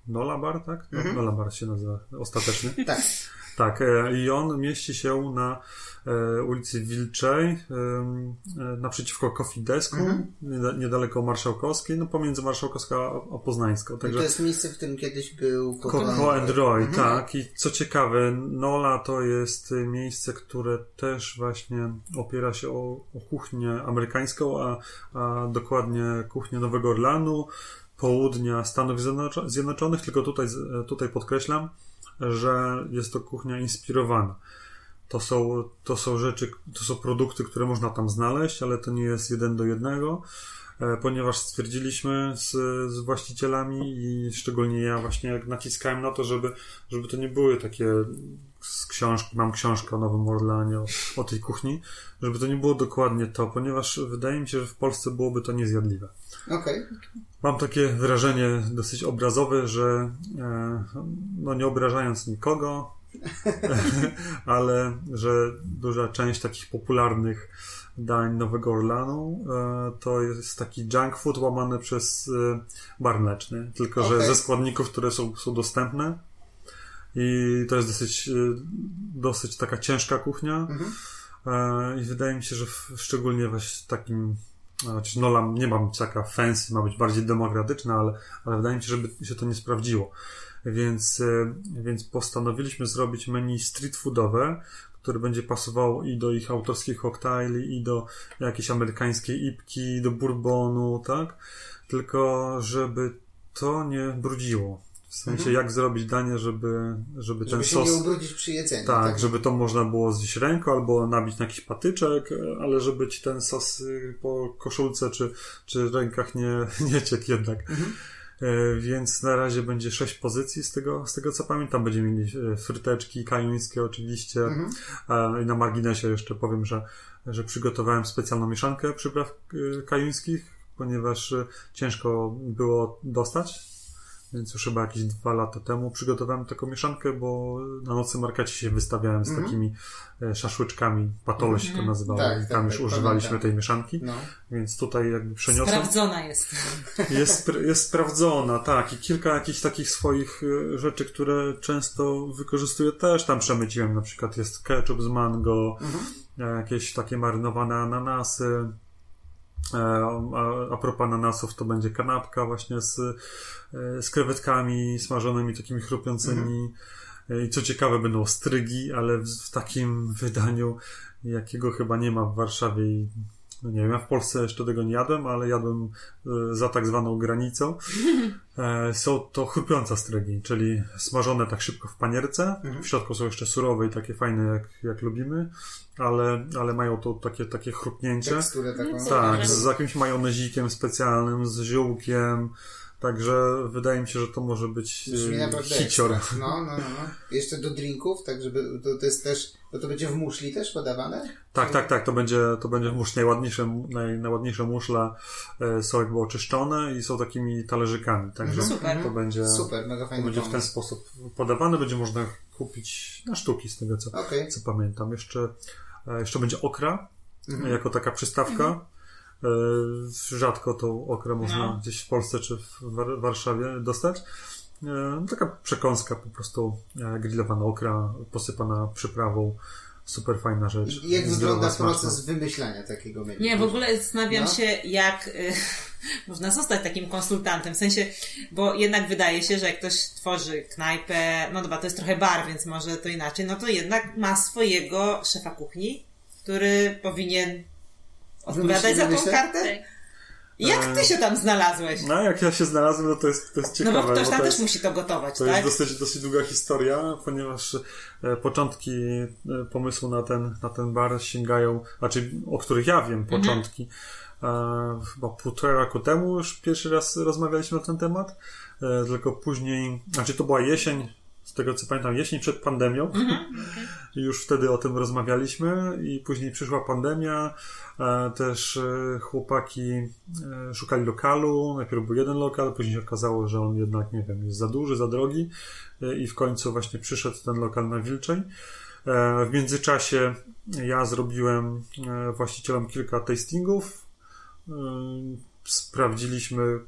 Nola Bar, tak? No, Nola Bar się nazywa ostatecznie. Tak. Tak, e, i on mieści się na ulicy Wilczej, e, naprzeciwko Coffee Desku, nieda- niedaleko Marszałkowskiej, no pomiędzy Marszałkowską a, Poznańską. Także to jest miejsce, w którym kiedyś był Coco and Roy, Mhm. tak. I co ciekawe, Nola to jest y, miejsce, które też właśnie opiera się o, o kuchnię amerykańską, a, a dokładnie kuchnię Nowego Orlanu, południa Stanów Zjednoczo- Zjednoczonych, tylko tutaj, z- tutaj podkreślam, że jest to kuchnia inspirowana. To są, to są rzeczy, to są produkty, które można tam znaleźć, ale to nie jest jeden do jednego, e, ponieważ stwierdziliśmy z, z właścicielami i szczególnie ja właśnie jak naciskałem na to, żeby, żeby to nie były takie z książki, mam książkę o Nowym Orlanie, o, o tej kuchni, żeby to nie było dokładnie to, ponieważ wydaje mi się, że w Polsce byłoby to niezjadliwe. Okej. Mam takie wrażenie dosyć obrazowe, że e, no nie obrażając nikogo, ale że duża część takich popularnych dań Nowego Orlanu e, to jest taki junk food łamany przez e, bar mleczny, tylko że Okej. ze składników, które są, są dostępne i to jest dosyć, e, dosyć taka ciężka kuchnia E, i wydaje mi się, że w, szczególnie w takim no, Nola nie ma być taka fancy, ma być bardziej demokratyczna, ale, ale wydaje mi się, żeby się to nie sprawdziło. Więc, e, więc postanowiliśmy zrobić menu street foodowe, które będzie pasowało i do ich autorskich koktajli, i do jakiejś amerykańskiej ipki, do bourbonu, tak? Tylko żeby to nie brudziło. W sensie, jak zrobić danie, żeby, żeby, Żeby ten się sos... nie ubrudzić przy jedzeniu. Tak, żeby to można było zjeść ręką albo nabić na jakiś patyczek, ale żeby ci ten sos y, po koszulce czy, czy rękach nie, nie ciekł jednak. E, Więc na razie będzie sześć pozycji z tego, z tego co pamiętam. Będziemy mieli e, fryteczki kajuńskie oczywiście. E, I na marginesie jeszcze powiem, że, że przygotowałem specjalną mieszankę przypraw e, kajuńskich, ponieważ e, ciężko było dostać. Więc już chyba jakieś dwa lata temu przygotowałem taką mieszankę, bo na nocnym markecie się wystawiałem z takimi e, szaszłyczkami. Patole się to nazywało. Tak, I tak, tam już tak, używaliśmy tej mieszanki. No. Więc tutaj jakby przeniosłem. Sprawdzona jest. Jest, jest sprawdzona, tak. I kilka jakichś takich swoich e, rzeczy, które często wykorzystuję też tam przemyciłem. Na przykład jest ketchup z mango, e, jakieś takie marynowane ananasy. E, A, propos ananasów, to będzie kanapka właśnie z, e, z krewetkami smażonymi, takimi chrupiącymi. E, I co ciekawe, będą strygi, ale w, w takim wydaniu, jakiego chyba nie ma w Warszawie i no nie wiem, ja w Polsce jeszcze tego nie jadłem, ale jadłem e, za tak zwaną granicą. E, Są to chrupiące strygi, czyli smażone tak szybko w panierce. W środku są jeszcze surowe i takie fajne, jak, jak lubimy, ale, ale mają to takie, takie chrupnięcie. Teksturę taką. Tak, Że- z jakimś majonezikiem specjalnym, z ziółkiem. Także wydaje mi się, że to może być naprawdę hicior. ekstra. No, no, no, no. Jeszcze do drinków, tak żeby to, to jest też, bo to będzie w muszli też podawane? Tak, tak, tak, to będzie, to będzie musz, najładniejsze, naj, najładniejsze muszle są jakby oczyszczone i są takimi talerzykami. Także Super. to będzie, Super, mega to fajny będzie w ten sposób podawane. Będzie można kupić na sztuki z tego, co, Okej. co pamiętam. Jeszcze, e, jeszcze będzie okra Mhm. jako taka przystawka. E, Rzadko tą okrę można No. gdzieś w Polsce czy w War- Warszawie dostać. E, no Taka przekąska, po prostu e, grillowana okra, posypana przyprawą. Super fajna rzecz. I Jak Zdrowa, wygląda smaczna. proces wymyślania takiego menu? Nie, w ogóle zastanawiam No. się, jak y, można zostać takim konsultantem. W sensie, bo jednak wydaje się, że jak ktoś tworzy knajpę, no dobra, to jest trochę bar, więc może to inaczej, no to jednak ma swojego szefa kuchni, który powinien odpowiadać za tą wymyśla? kartę. Tak. Jak ty się tam znalazłeś? No, jak ja się znalazłem, no to jest, to jest No ciekawe. bo ktoś tam to też jest, musi to gotować, To tak? jest dosyć, dosyć długa historia, ponieważ e, początki e, pomysłu na ten, na ten bar sięgają, znaczy o których ja wiem, początki. E, chyba półtora roku temu już pierwszy raz rozmawialiśmy na ten temat, e, tylko później, znaczy to była jesień, z tego co pamiętam, jesień przed pandemią. I już wtedy o tym rozmawialiśmy i później przyszła pandemia. E, też e, chłopaki e, szukali lokalu. Najpierw był jeden lokal, później się okazało, że on jednak, nie wiem, jest za duży, za drogi i w końcu właśnie przyszedł ten lokal na Wilczej. W międzyczasie ja zrobiłem właścicielom kilka tastingów. Sprawdziliśmy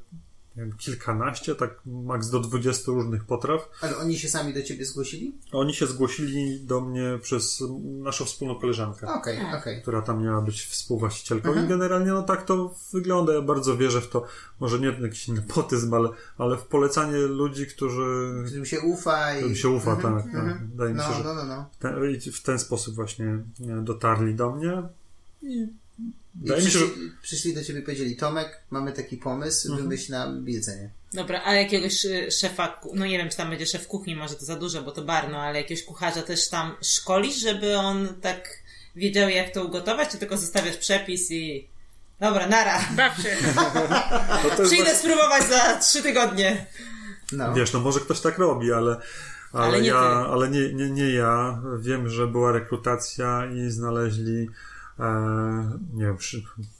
wiem, kilkanaście, tak maks do 20 różnych potraw. Ale oni się sami do ciebie zgłosili? Oni się zgłosili do mnie przez naszą wspólną koleżankę, Okej, okej. która tam miała być współwłaścicielką i generalnie no tak to wygląda. Ja bardzo wierzę w to, może nie jakiś nepotyzm, ale, ale w polecanie ludzi, którzy Którym się ufa i... którym się ufa, Mhm, tak, tak. mhm. Wydaje mi się, No, że no, no, no. ten, i w ten sposób właśnie dotarli do mnie I wydaje mi się, że przyszli, do ciebie i powiedzieli, Tomek, mamy taki pomysł, Mhm. wymyśl nam jedzenie. Dobra, a jakiegoś y, szefa, no nie wiem, czy tam będzie szef kuchni, może to za dużo, bo to bar, no ale jakiegoś kucharza też tam szkolisz, żeby on tak wiedział, jak to ugotować, czy tylko zostawiasz przepis i... Dobra, nara. Baw się. Przyjdę spróbować za trzy tygodnie. No. Wiesz, no może ktoś tak robi, ale, ale, Ale nie ja, ty. ale nie, nie, nie ja. Wiem, że była rekrutacja i znaleźli e, nie, wiem,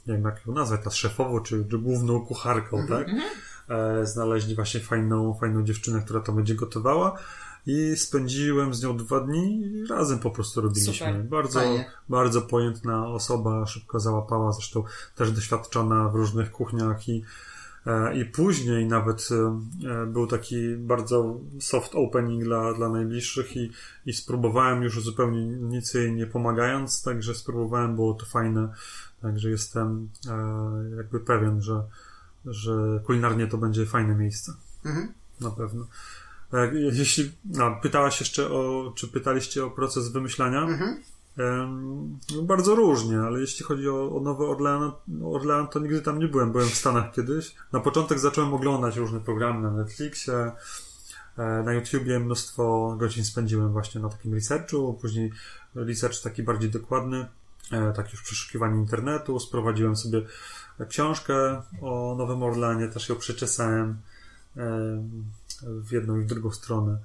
nie wiem jak ją nazwać, ta szefową czy, czy główną kucharką, tak? E, znaleźli właśnie fajną, fajną dziewczynę, która to będzie gotowała. I spędziłem z nią dwa dni i razem po prostu robiliśmy. Super. Bardzo, Fajnie. bardzo pojętna osoba, szybko załapała, zresztą też doświadczona w różnych kuchniach i E, I później nawet e, e, był taki bardzo soft opening dla, dla najbliższych i, i spróbowałem już zupełnie nic jej nie pomagając, także spróbowałem, było to fajne. Także jestem e, jakby pewien, że, że kulinarnie to będzie fajne miejsce. Mhm. Na pewno. E, Jeśli pytałaś jeszcze o, czy pytaliście o proces wymyślania? Mhm. No bardzo różnie, ale jeśli chodzi o, o Nowy Orlean, Orlean, to nigdy tam nie byłem. Byłem w Stanach kiedyś. Na początek zacząłem oglądać różne programy na Netflixie. E, Na YouTubie mnóstwo godzin spędziłem właśnie na takim researchu, później research taki bardziej dokładny, e, tak już przeszukiwanie internetu, sprowadziłem sobie książkę o Nowym Orlanie, też ją przeczesałem w jedną i w drugą stronę.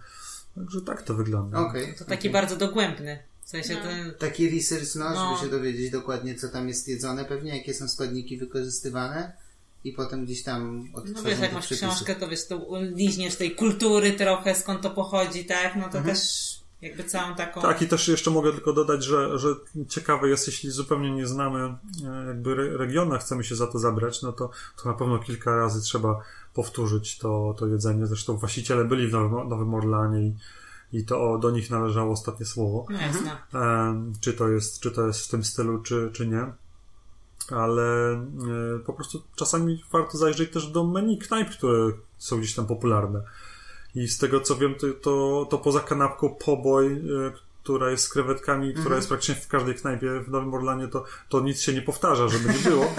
Także tak to wygląda. Okej. To taki okej. bardzo dogłębny. W sensie No. ten... Taki research, no, No. żeby się dowiedzieć dokładnie, co tam jest jedzone, pewnie jakie są składniki wykorzystywane i potem gdzieś tam No odtwarzać wiesz, jak masz przepisów. książkę, to wiesz, to liźniesz tej kultury trochę, skąd to pochodzi, tak? No to Mhm. też jakby całą taką... Tak, i też jeszcze mogę tylko dodać, że, że ciekawe jest, jeśli zupełnie nie znamy e, jakby re- regionu, a chcemy się za to zabrać, no to, to na pewno kilka razy trzeba powtórzyć to, to jedzenie. Zresztą właściciele byli w Nowym, Nowym Orlanie i, i to do nich należało ostatnie słowo. No jasne. Czy to jest, czy to jest w tym stylu, czy, czy nie. Ale e, po prostu czasami warto zajrzeć też do menu knajp, które są gdzieś tam popularne. I z tego co wiem, to, to, to poza kanapką poboj, e, która jest z krewetkami, która jest praktycznie w każdej knajpie w Nowym Orlanie, to, to nic się nie powtarza, żeby nie było.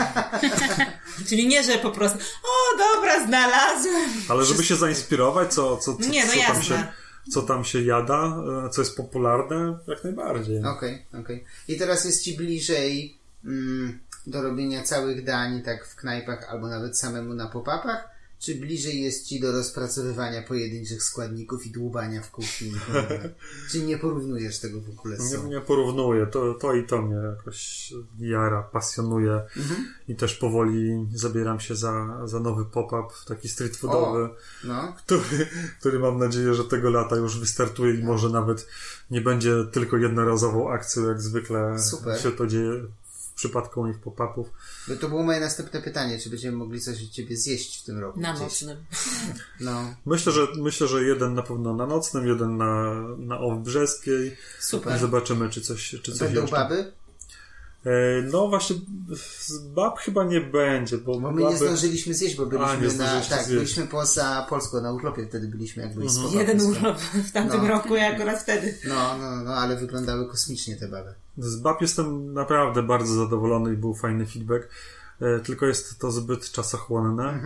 Czyli nie, że po prostu o dobra, znalazłem. Ale żeby się zainspirować, co, co, co, Nie, no co, tam, jasne. się, co tam się jada, e, co jest popularne, jak najbardziej. Okej, okej. I teraz jest ci bliżej mm, do robienia całych dań, tak w knajpach, albo nawet samemu na pop-upach? Czy bliżej jest ci do rozpracowywania pojedynczych składników i dłubania w kuchni? czy nie porównujesz tego w ogóle z Nie, nie porównuję. To, to i to mnie jakoś jara, pasjonuje Mhm. i też powoli zabieram się za, za nowy pop-up, taki street foodowy, No, który, który mam nadzieję, że tego lata już wystartuje i może nawet nie będzie tylko jednorazową akcją, jak zwykle Super. się to dzieje w przypadku moich pop-upów. bo to było moje następne pytanie, czy będziemy mogli coś od ciebie zjeść w tym roku? Na gdzieś? mocnym. No, Myślę, że myślę, że jeden na pewno na nocnym, jeden na, na Owbrzeskiej. super. Zobaczymy, czy coś, czy coś Będą jeszcze. baby? E, No właśnie, z bab chyba nie będzie, bo, Bo my nie baby... zdążyliśmy zjeść, bo A, nie byliśmy na, zdążyliście tak, zjeść. byliśmy poza Polską, na urlopie wtedy byliśmy, jak byli Mhm. Jeden urlop w tamtym No. roku i akurat wtedy. No, no, no, ale wyglądały kosmicznie te baby. Z BAP jestem naprawdę bardzo zadowolony i był fajny feedback, e, tylko jest to zbyt czasochłonne.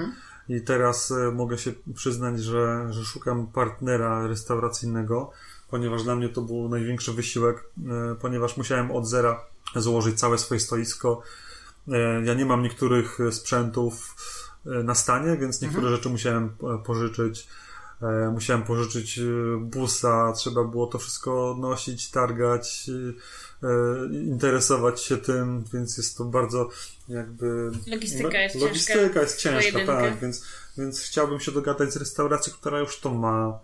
I teraz e, mogę się przyznać, że, że szukam partnera restauracyjnego, ponieważ dla mnie to był największy wysiłek, ponieważ musiałem od zera złożyć całe swoje stoisko. E, Ja nie mam niektórych sprzętów e, na stanie, więc niektóre rzeczy musiałem pożyczyć. E, Musiałem pożyczyć busa, trzeba było to wszystko nosić, targać, interesować się tym, więc jest to bardzo jakby... Logistyka jest Logistyka ciężka. jest ciężka, Pojedynkę. tak, więc, więc chciałbym się dogadać z restauracją, która już to ma,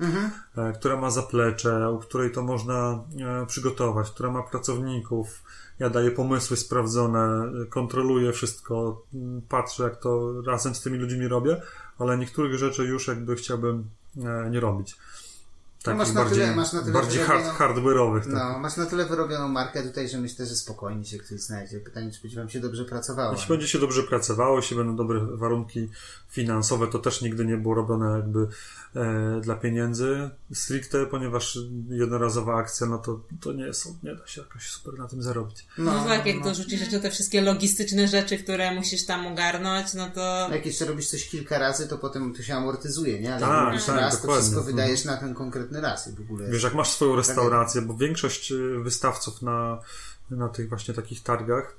e, która ma zaplecze, u której to można przygotować, która ma pracowników. Ja daję pomysły sprawdzone, kontroluję wszystko, m, patrzę jak to razem z tymi ludźmi robię, ale niektórych rzeczy już jakby chciałbym e, nie robić. Takich masz na tyle- masz na tyle bardziej hard, hardware'owych. tak. No, masz na tyle wyrobioną markę tutaj, że myślę, że spokojnie się ktoś znajdzie. Pytanie, czy będzie wam się dobrze pracowało. Jeśli będzie się dobrze pracowało, jeśli będą dobre warunki finansowe, to też nigdy nie było robione jakby e, dla pieniędzy stricte, ponieważ jednorazowa akcja, no to, to nie jest, nie da się jakoś super na tym zarobić. No, tak, jak dorzucisz jeszcze te wszystkie logistyczne rzeczy, które musisz tam ogarnąć, no to... Jak jeszcze robisz coś kilka razy, to potem to się amortyzuje, nie? Ale Tak, jak robisz tak, raz, to dokładnie. wszystko Mhm. wydajesz na ten konkretny raz i w ogóle... Wiesz, jak masz swoją restaurację, bo większość y, wystawców na, na tych właśnie takich targach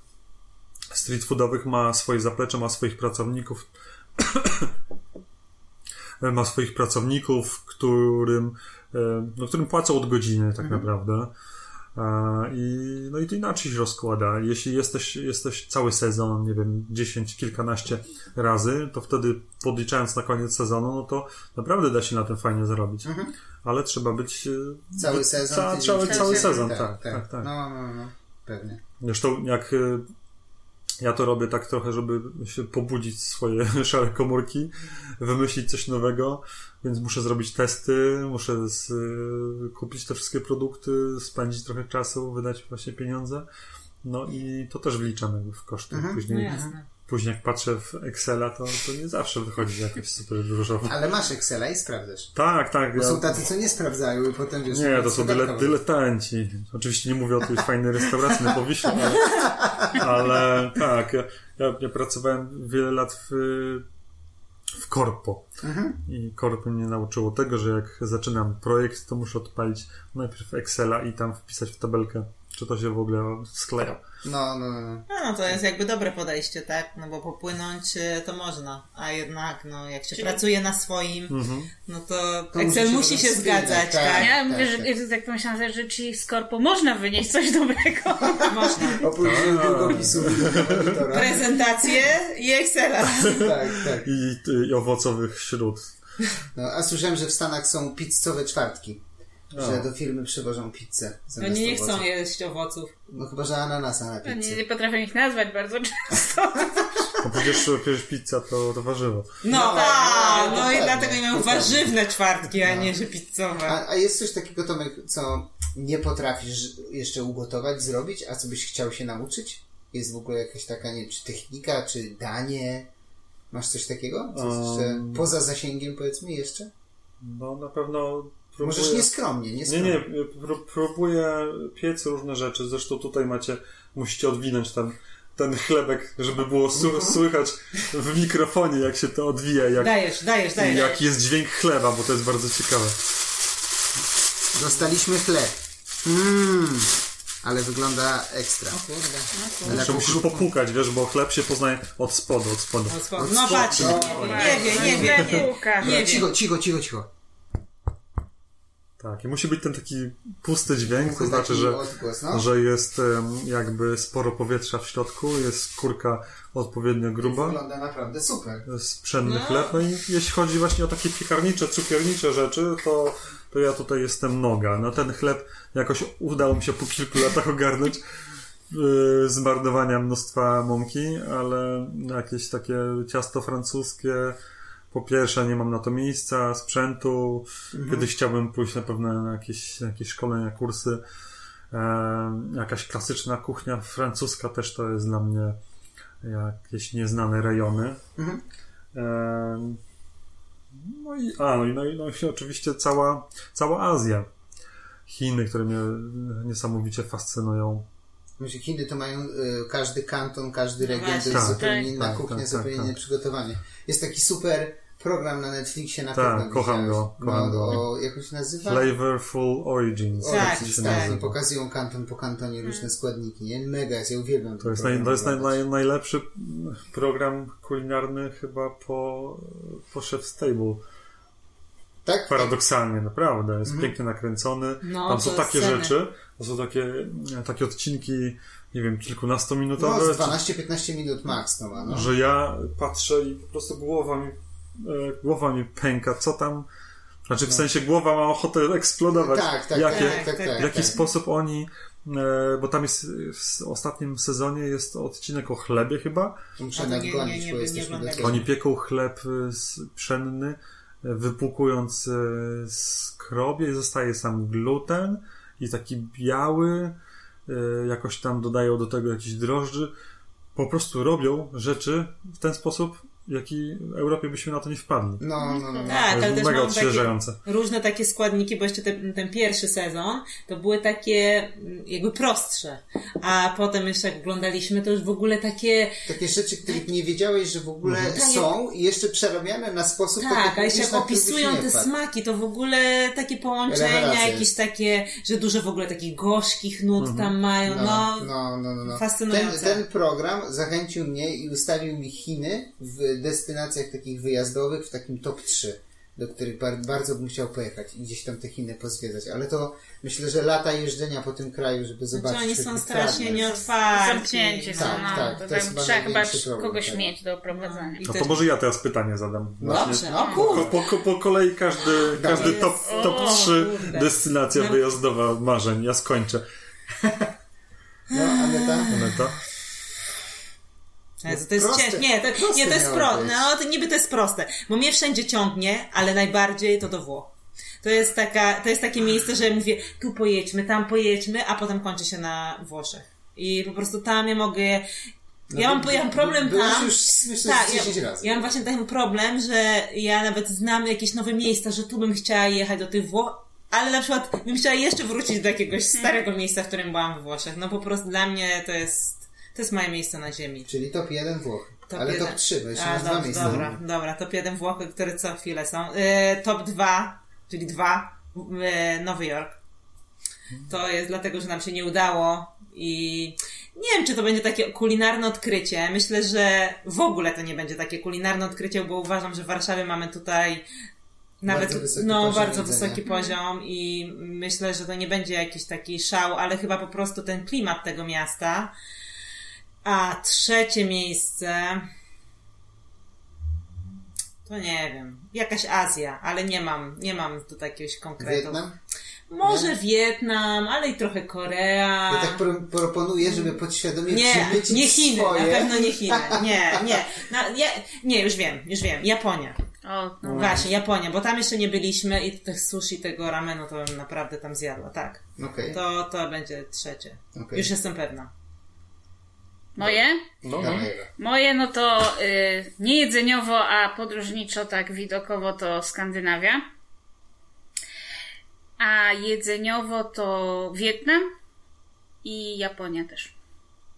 street foodowych ma swoje zaplecze, ma swoich pracowników, ma swoich pracowników, którym, e, no, którym płacą od godziny tak naprawdę. E, I, no i to inaczej się rozkłada. Jeśli jesteś, jesteś cały sezon, nie wiem, 10, kilkanaście razy, to wtedy podliczając na koniec sezonu, no to naprawdę da się na tym fajnie zarobić. Ale trzeba być. e, Cały sezon, Ca, cały, cały sezon, tak, tak, tak. No, no, no, pewnie. Zresztą jak ja to robię tak trochę, żeby się pobudzić swoje szare komórki, wymyślić coś nowego, więc muszę zrobić testy, muszę z, y, kupić te wszystkie produkty, spędzić trochę czasu, wydać właśnie pieniądze. No i to też wliczam jakby w koszty. Mhm. No Później, jasne. Później jak patrzę w Excela, to, to nie zawsze wychodzi jakoś super różowo. Ale masz Excela i sprawdzasz. Tak, tak. Bo ja- są tacy, co nie sprawdzają i potem wiesz... nie, to są dyle, dyletanci. Oczywiście nie mówię o tej fajnej restauracji na Powiśle, ale, ale tak, ja, ja, ja pracowałem wiele lat w, w korpo. I korpo mnie nauczyło tego, że jak zaczynam projekt, to muszę odpalić najpierw Excela i tam wpisać w tabelkę, czy to się w ogóle skleja. No, no, no. No, no to jest jakby dobre podejście, tak? No bo popłynąć e, to można, a jednak, no jak się pracuje na swoim, no to, To Excel musi się zgadzać, tak. tak? Ja mówię, tak. że tak pomyślałam, że ci z korpo można wynieść coś dobrego. Można. Oprócz długopisów i monitora. Prezentację i Excela. Tak, tak. I, i owocowych śród. No, a słyszałem, że w Stanach są pizzowe czwartki. Że do firmy przywożą pizzę. Oni nie owoców. chcą jeść owoców. No chyba, że ananasa na Nie, pizzę. nie potrafię ich nazwać bardzo często. No przecież, przecież pizza to, to warzywo. No, No, tak, no, no, no, i dlatego no, nie mają warzywne czwartki, a nie, że pizzowe. A, a jest coś takiego, Tomek, co nie potrafisz jeszcze ugotować, zrobić, a co byś chciał się nauczyć? Jest w ogóle jakaś taka, nie czy technika, czy danie? Masz coś takiego? Co jest jeszcze Um. poza zasięgiem, powiedzmy, jeszcze? No na pewno próbuję... Możesz nieskromnie, Nie, nieskromnie. nie, pró- próbuję piec różne rzeczy. Zresztą tutaj macie, musicie odwinąć ten, ten chlebek, żeby było su- słychać w mikrofonie, jak się to odwija, jak, Dajesz, dajesz, dajesz. jaki jest dźwięk chleba, bo to jest bardzo ciekawe. Dostaliśmy chleb. Mmm, ale wygląda ekstra. Kurde. Jeszcze musisz popukać, wiesz, bo chleb się poznaje od spodu, od spodu. No, spoko. No patrz, No, nie wie, nie wie, nie. Nie. Cicho, cicho, cicho, cicho. Tak, i musi być ten taki pusty dźwięk, to znaczy, że, Odgłos, no. że jest jakby sporo powietrza w środku, jest skórka odpowiednio gruba. Wygląda naprawdę super. Pszenny No. chleb. No i jeśli chodzi właśnie o takie piekarnicze, cukiernicze rzeczy, to, to ja tutaj jestem noga. No ten chleb jakoś udało mi się po kilku latach ogarnąć yy, zmarnowania mnóstwa mąki, ale jakieś takie ciasto francuskie, po pierwsze nie mam na to miejsca, sprzętu. Kiedyś chciałbym pójść na pewno na jakieś, jakieś szkolenia, kursy. E, jakaś klasyczna kuchnia francuska też to jest dla mnie jakieś nieznane rejony. Mhm. Em, No i, a, no i, no i, no i oczywiście cała, cała Azja. Chiny, które mnie niesamowicie fascynują. Myślę, Chiny to mają y, każdy kanton, każdy No region, to jest Tak, zupełnie tak, inna tak, kuchnia, tak, zupełnie tak, inne tak. przygotowanie. Jest taki super program na Netflixie, na Tak, pewno kocham widziałeś. go, kocham no, go. O, jak on się nazywa? Flavorful Origins. O, Tak, tak, się tak, nazywa. i pokazują kanton po kantonie różne składniki, nie? Mega jest, ja uwielbiam To jest, program naj, to jest naj, naj, najlepszy program kulinarny chyba po, po Chef's Table. Tak? Paradoksalnie, naprawdę. Jest pięknie nakręcony. No, Tam są takie sceny. rzeczy, to są takie, takie odcinki, nie wiem, No, kilkunastominutowe. z 12-15 minut max to ma, no. że ja patrzę i po prostu głowa mi, głowa mi pęka, co tam, znaczy w sensie głowa ma ochotę eksplodować. Tak, tak, Jakie, tak, tak, tak, w jaki tak. sposób oni, e, bo tam jest w ostatnim sezonie jest odcinek o chlebie chyba. Muszę nadgonić, nie- nie- bo nie jesteśmy. Oni pieką chleb e, pszenny, e, wypłukując e, skrobie i zostaje sam gluten i taki biały, e, jakoś tam dodają do tego jakieś drożdży. Po prostu robią rzeczy w ten sposób, jaki w Europie byśmy na to nie wpadli. No, no, no. no. Tak, To ale jest też mega mam takie odświeżające. różne takie składniki, bo jeszcze ten, ten pierwszy sezon to były takie mm, jakby prostsze, a potem jeszcze jak oglądaliśmy, to już w ogóle takie Takie rzeczy, których nie wiedziałeś, że w ogóle są i jeszcze przerabiane na sposób tak, taki a jeszcze jak opisują te wpadł. smaki, to w ogóle takie połączenia, jakieś takie, że dużo w ogóle takich gorzkich nut tam mają, no, No, no, no, no, no. fascynujące. Ten, ten program zachęcił mnie i ustawił mi Chiny w destynacjach takich wyjazdowych w takim top 3, do których bar bardzo bym chciał pojechać i gdzieś tam te Chiny pozwiedzać. Ale to myślę, że lata jeżdżenia po tym kraju, żeby zobaczyć. Znaczy oni są strasznie nieotwarci. Zamknięci są, Tak, no. tak, to to jest trzeba chyba problem, kogoś tak. mieć do prowadzenia. I No też- to może ja teraz pytanie zadam. Dobrze, o Po, kurde. po, po kolei każdy, każdy top, top O, 3 kurde. destynacja No. wyjazdowa marzeń. Ja skończę. No, Aneta? Aneta? Jezu, to jest Proste. ciężkie. Nie, to, nie, to jest proste. No, to niby to jest proste. Bo mnie wszędzie ciągnie, ale najbardziej to do Włoch. To jest taka, to jest takie miejsce, że mówię, tu pojedźmy, tam pojedźmy, a potem kończy się na Włoszech. I po prostu tam ja mogę, ja mam, ja mam problem Byłeś tam. już, myślę, tak, z 10 ja, razy. ja mam właśnie ten problem, że ja nawet znam jakieś nowe miejsca, że tu bym chciała jechać do tych Włoch, ale na przykład bym chciała jeszcze wrócić do jakiegoś starego miejsca, w którym byłam we Włoszech. No po prostu dla mnie to jest, to jest moje miejsce na ziemi. Czyli top 1 Włochy. Top Ale jeden. top 3, bo jeszcze masz dwa miejsca. Dobra, dobra, top 1 Włochy, które co chwilę są. E, top 2, czyli 2, e, Nowy Jork. To jest dlatego, że nam się nie udało i nie wiem, czy to będzie takie kulinarne odkrycie. Myślę, że w ogóle to nie będzie takie kulinarne odkrycie, bo uważam, że w Warszawie mamy tutaj nawet Bardzo wysoki no, bardzo jedzenia. wysoki poziom i myślę, że to nie będzie jakiś taki szał, ale chyba po prostu ten klimat tego miasta. A trzecie miejsce. To nie wiem. Jakaś Azja, ale nie mam, nie mam tu jakiegoś konkretu. Wietnam? Może Wietnam, ale i trochę Korea. Ja tak pro, proponuję, żeby podświadomie Nie, nie Chiny, swoje. na pewno nie Chiny. Nie, nie. Na, nie, nie, już wiem, już wiem. Japonia. O, no. Właśnie, Japonia, bo tam jeszcze nie byliśmy i tych sushi, tego ramenu to bym naprawdę tam zjadła, tak. Okej, To, to będzie trzecie. okej. Już jestem pewna. Moje? No, Ewa. Moje no to y, nie jedzeniowo, a podróżniczo, tak widokowo to Skandynawia. A jedzeniowo to Wietnam i Japonia też.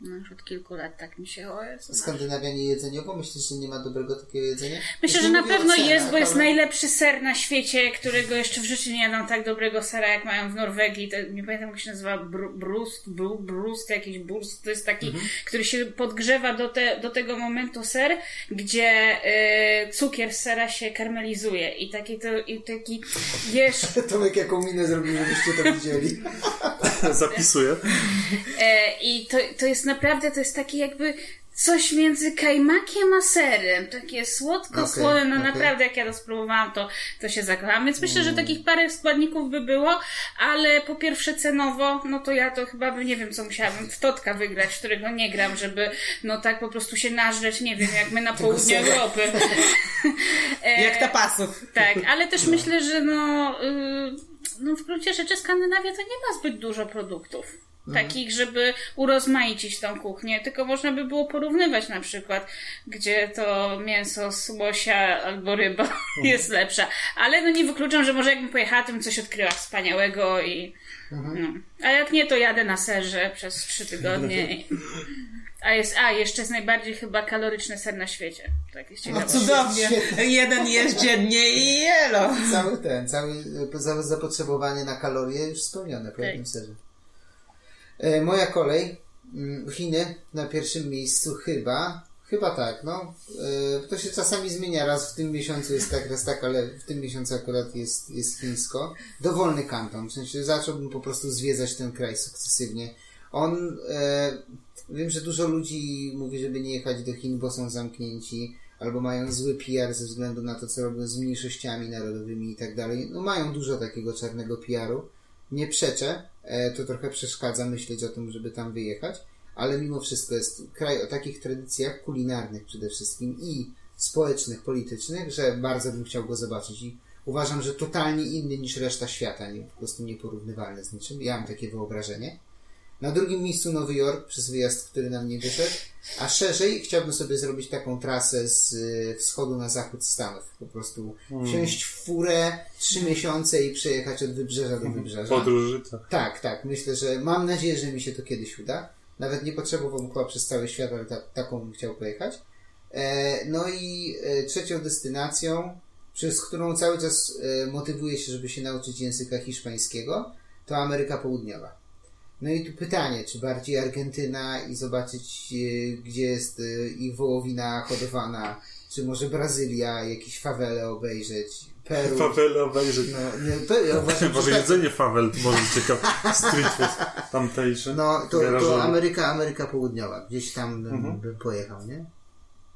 No już od kilku lat tak mi się o Jezu. Skandynawia nie jedzeniowo? Myślisz, że nie ma dobrego takiego jedzenia? Myślę, że na pewno cenach, jest, bo jest ale- najlepszy ser na świecie, którego jeszcze w życiu nie jadam tak dobrego sera, jak mają w Norwegii. To, nie pamiętam, jak się nazywa, br- brust, bru, brust, jakiś burst. To jest taki, Mhm. który się podgrzewa do, te, do tego momentu ser, gdzie y, cukier z sera się karmelizuje. I taki, to, i taki jesz Tomek jaką minę zrobił, żebyście to widzieli. zapisuję. E, I to, to jest naprawdę, to jest takie jakby coś między kajmakiem a serem. Takie słodko, Okej, słone. No okej. naprawdę, jak ja to spróbowałam, to, to się zakochałam. Więc myślę, Mm. że takich parę składników by było, ale po pierwsze cenowo, no to ja to chyba by, nie wiem, co musiałabym w Totka wygrać, którego nie gram, żeby no tak po prostu się nażreć, nie wiem, jak my na południu. Europy. E, Jak tapasów. tak, ale też myślę, że no, y, no w gruncie rzeczy Skandynawia to nie ma zbyt dużo produktów. Takich, żeby urozmaicić tą kuchnię, tylko można by było porównywać na przykład, gdzie to mięso z łosia albo ryba jest lepsza. Ale no nie wykluczam, że może jakbym pojechała, to bym coś odkryła wspaniałego i. No. A jak nie, to jadę na serze przez trzy tygodnie. I... A jest, a jeszcze jest najbardziej chyba kaloryczny ser na świecie. Tak jest ciekawe. Cudownie. Jeden jesz dziennie i jelo. Cały ten, cały za- zapotrzebowanie na kalorie już spełnione po Tak. jednym serze. E, moja kolej. Mm, Chiny na pierwszym miejscu chyba. Chyba tak, no. E, to się czasami zmienia. Raz w tym miesiącu jest tak, raz tak, ale w tym miesiącu akurat jest, jest chińsko. Dowolny kanton. W sensie zacząłbym po prostu zwiedzać ten kraj sukcesywnie. On, e, wiem, że dużo ludzi mówi, żeby nie jechać do Chin, bo są zamknięci, albo mają zły PR ze względu na to, co robią z mniejszościami narodowymi i tak dalej. No mają dużo takiego czarnego PR-u. Nie przeczę, to trochę przeszkadza myśleć o tym, żeby tam wyjechać, ale mimo wszystko jest kraj o takich tradycjach kulinarnych przede wszystkim i społecznych, politycznych, że bardzo bym chciał go zobaczyć i uważam, że totalnie inny niż reszta świata, nie, po prostu nieporównywalny z niczym. Ja mam takie wyobrażenie. Na drugim miejscu Nowy Jork przez wyjazd, który nam nie wyszedł, a szerzej chciałbym sobie zrobić taką trasę z y, wschodu na zachód Stanów. Po prostu wsiąść w furę trzy miesiące i przejechać od wybrzeża do wybrzeża. Podróż życia. Tak, tak. Myślę, że mam nadzieję, że mi się to kiedyś uda. Nawet nie potrzebowałbym chyba przez cały świat, ale ta, taką bym chciał pojechać. E, no i e, trzecią destynacją, przez którą cały czas e, motywuję się, żeby się nauczyć języka hiszpańskiego, to Ameryka Południowa. No i tu pytanie, czy bardziej Argentyna i zobaczyć, e, gdzie jest e, ich wołowina hodowana, czy może Brazylia, jakieś fawele obejrzeć, Peru. Fawele obejrzeć. No, nie, Peru, ja uważam, Może że tak- jedzenie fawel może ciekawe. Street food tamtejszy. No, to, to Ameryka, Ameryka Południowa. Gdzieś tam bym, bym pojechał, nie?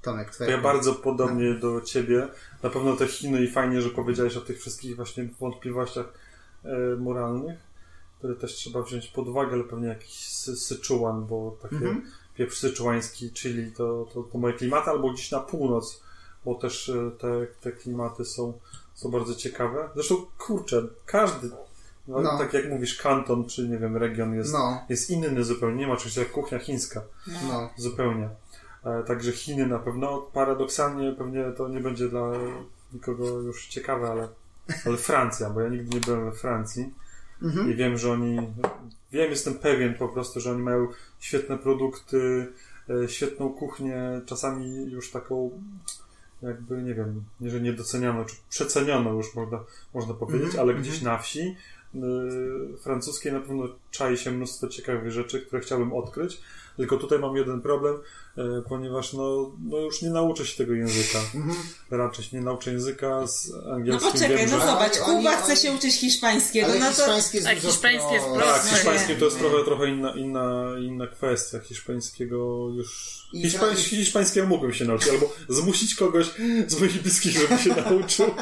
Tomek, To twoja ja bardzo podobnie do ciebie. Na pewno te Chiny i fajnie, że powiedziałeś o tych wszystkich właśnie wątpliwościach e, moralnych, które też trzeba wziąć pod uwagę, ale pewnie jakiś sy- Syczuan, bo takie Mhm. pieprz syczuański, czyli to, to, to moje klimaty, albo gdzieś na północ, bo też e, te, te klimaty są, są bardzo ciekawe. Zresztą, kurczę, każdy, no, No. tak jak mówisz, kanton, czy nie wiem, region jest, No, jest inny zupełnie. Nie ma czegoś jak kuchnia chińska. no. Zupełnie. E, Także Chiny na pewno. Paradoksalnie pewnie to nie będzie dla nikogo już ciekawe, ale, ale Francja, bo ja nigdy nie byłem we Francji Mhm. i wiem, że oni. Wiem, jestem pewien po prostu, że oni mają świetne produkty e, świetną kuchnię, czasami już taką jakby, nie wiem, nie, że niedocenianą, czy przecenioną już można, można powiedzieć, Mhm, ale mhm. gdzieś na wsi francuskiej na pewno czai się mnóstwo ciekawych rzeczy, które chciałbym odkryć. Tylko tutaj mam jeden problem, y, ponieważ no, no już nie nauczę się tego języka. Mhm. Raczej się nie nauczę języka z No angielskim. poczekaj, wiem, no że... Zobacz, Kuba chce się uczyć hiszpańskiego, Ale no to... hiszpański jest A dużo hiszpański jest prostszy. Tak, prostszy. hiszpański to jest Nie. trochę, trochę inna, inna, inna kwestia. Hiszpańskiego już. I Hiszpań, fra- hiszpańskiego mógłbym się nauczyć, albo zmusić kogoś z moich bliskich, żeby się nauczył.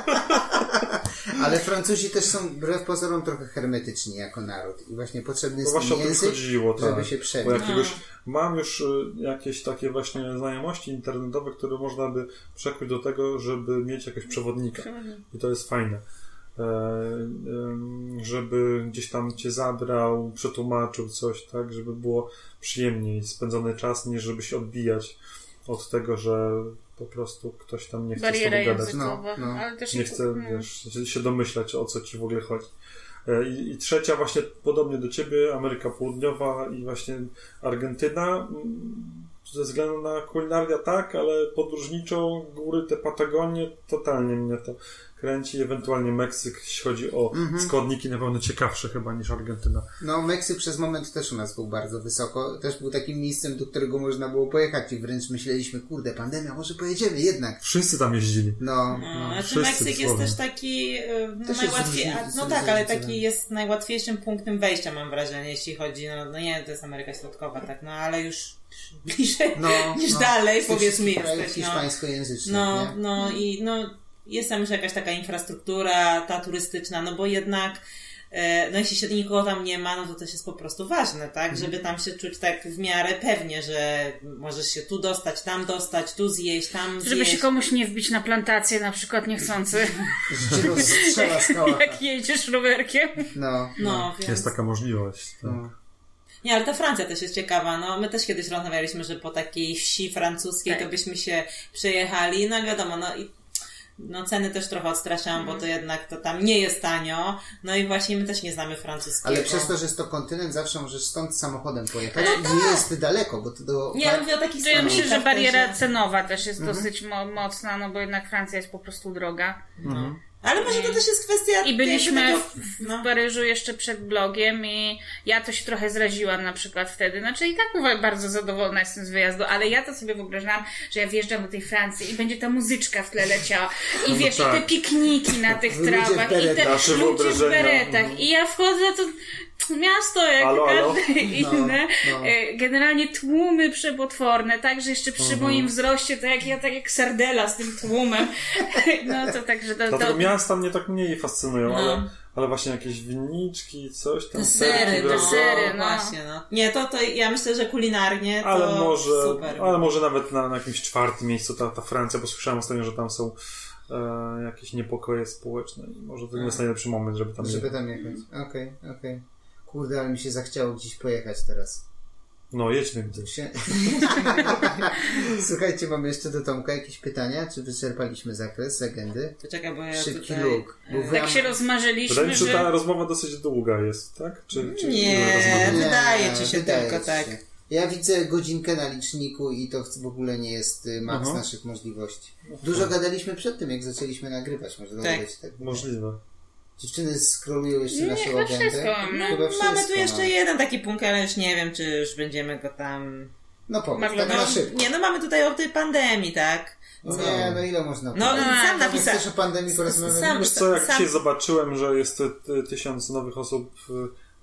Ale Francuzi też są wbrew pozorom trochę hermetyczni jako naród i właśnie potrzebny No jest właśnie o tym język, chodziło, tak. żeby się Bo przebić. jakiegoś, mam już y, jakieś takie właśnie znajomości internetowe, które można by przekuć do tego, żeby mieć jakiegoś przewodnika. I to jest fajne. E, żeby gdzieś tam cię zabrał, przetłumaczył coś, tak, żeby było przyjemniej spędzony czas, niż żeby się odbijać od tego, że po prostu ktoś tam nie chce z Bariera tobą gadać. No, no. Ale też Nie chce mm. wiesz, się domyślać, o co ci w ogóle chodzi. E, I, I trzecia właśnie podobnie do ciebie, Ameryka Południowa i właśnie Argentyna. mm, Ze względu na kulinarię tak, ale podróżniczą góry, te Patagonie, totalnie mnie to kręci. Ewentualnie Meksyk, jeśli chodzi o Mhm. składniki, na pewno ciekawsze chyba niż Argentyna. No, Meksyk przez moment też u nas był bardzo wysoko. Też był takim miejscem, do którego można było pojechać i wręcz myśleliśmy, kurde, pandemia, może pojedziemy jednak. Wszyscy tam jeździli. No, No, no. znaczy wszyscy Meksyk jest też taki e, no, Też jest najłatwiej, są no tak, ale taki no. jest najłatwiejszym punktem wejścia mam wrażenie, jeśli chodzi, no, no nie, to jest Ameryka Środkowa, tak, no ale już bliżej no, niż no. dalej powiedzmy jesteś, no. hiszpańskojęzycznych, No, nie? no i no, jest tam już jakaś taka infrastruktura, ta turystyczna, no bo jednak e, no jeśli się nikogo tam nie ma, no to też jest po prostu ważne, tak? Mhm. Żeby tam się czuć tak w miarę pewnie, że możesz się tu dostać, tam dostać, tu zjeść, tam Żeby zjeść. się komuś nie wbić na plantację, na przykład niechcący, rozstrzela skała. jak jedziesz rowerkiem. No, No, więc... Jest taka możliwość. Tak. no. Nie, ale ta Francja też jest ciekawa. No, my też kiedyś rozmawialiśmy, że po takiej wsi francuskiej Tak. to byśmy się przejechali. No wiadomo, no i no ceny też trochę odstraszałam, Mhm. bo to jednak to tam nie jest tanio. No i właśnie my też nie znamy francuskiego. Ale przez to, że jest to kontynent, zawsze możesz stąd samochodem pojechać. No I nie jest daleko, bo to do... Nie, ale mówię o takich ja myślę, że bariera też, cenowa też jest dosyć mo- mocna, no bo jednak Francja jest po prostu droga. no. Ale może to też jest kwestia... I byliśmy w, takiego- w no. Paryżu jeszcze przed blogiem i ja to się trochę zraziłam na przykład wtedy. Znaczy i tak mówię, bardzo zadowolona jestem z wyjazdu, ale ja to sobie wyobrażałam, że ja wjeżdżam do tej Francji i będzie ta muzyczka w tle leciała. I No wiesz, tak. i te pikniki na tych trawach, i te ludzie w beretach. I ja wchodzę, to miasto jak Halo, halo? każde inne. no. E, Generalnie tłumy przepotworne, tak, że jeszcze przy Mhm. moim wzroście to jak ja tak jak sardela z tym tłumem. No to także to, Dlatego to, miasta mnie tak mniej fascynują, No. ale, ale właśnie jakieś winniczki, coś tam. Te serki sery, no, no. właśnie, no. Nie, to, to ja myślę, że kulinarnie to Ale może, super. ale może nawet na, na jakimś czwartym miejscu ta, ta Francja, bo słyszałem ostatnio, że tam są e, jakieś niepokoje społeczne i może to nie jest najlepszy moment, żeby tam Żeby jechać. tam jechać. Okej, okej. Kurde, ale mi się zachciało gdzieś pojechać teraz. No jedźmy gdzieś. Słuchajcie, mamy jeszcze do Tomka jakieś pytania? Czy wyczerpaliśmy zakres agendy? Poczekaj, bo ja Szybki tutaj... luk. Bo e, tak się rozmarzyliśmy, Wydaje mi się, że ta rozmowa dosyć długa jest, tak? Czy, czy Nie. rozmowy? wydaje ci się wydaje tylko ci tak. się. Ja widzę godzinkę na liczniku i to w ogóle nie jest y, maks Aha. naszych możliwości. Dużo gadaliśmy przed tym, jak zaczęliśmy nagrywać. Może Tak. tak. Możliwe. Dziewczyny skrolują jeszcze Nie, naszą chyba agendę. wszystko. No, Chyba wszystko, Mamy tu jeszcze no. jeden taki punkt, ale już nie wiem, czy już będziemy go tam... No powiedz, tak no, na szybko. Nie, no mamy tutaj o tej pandemii, tak? No nie, no ile można No, sam No, napisałem. Chcesz o pandemii porozmawiać? Sam- Wiesz co, jak sam- dzisiaj zobaczyłem, że jest tysiąc nowych osób y,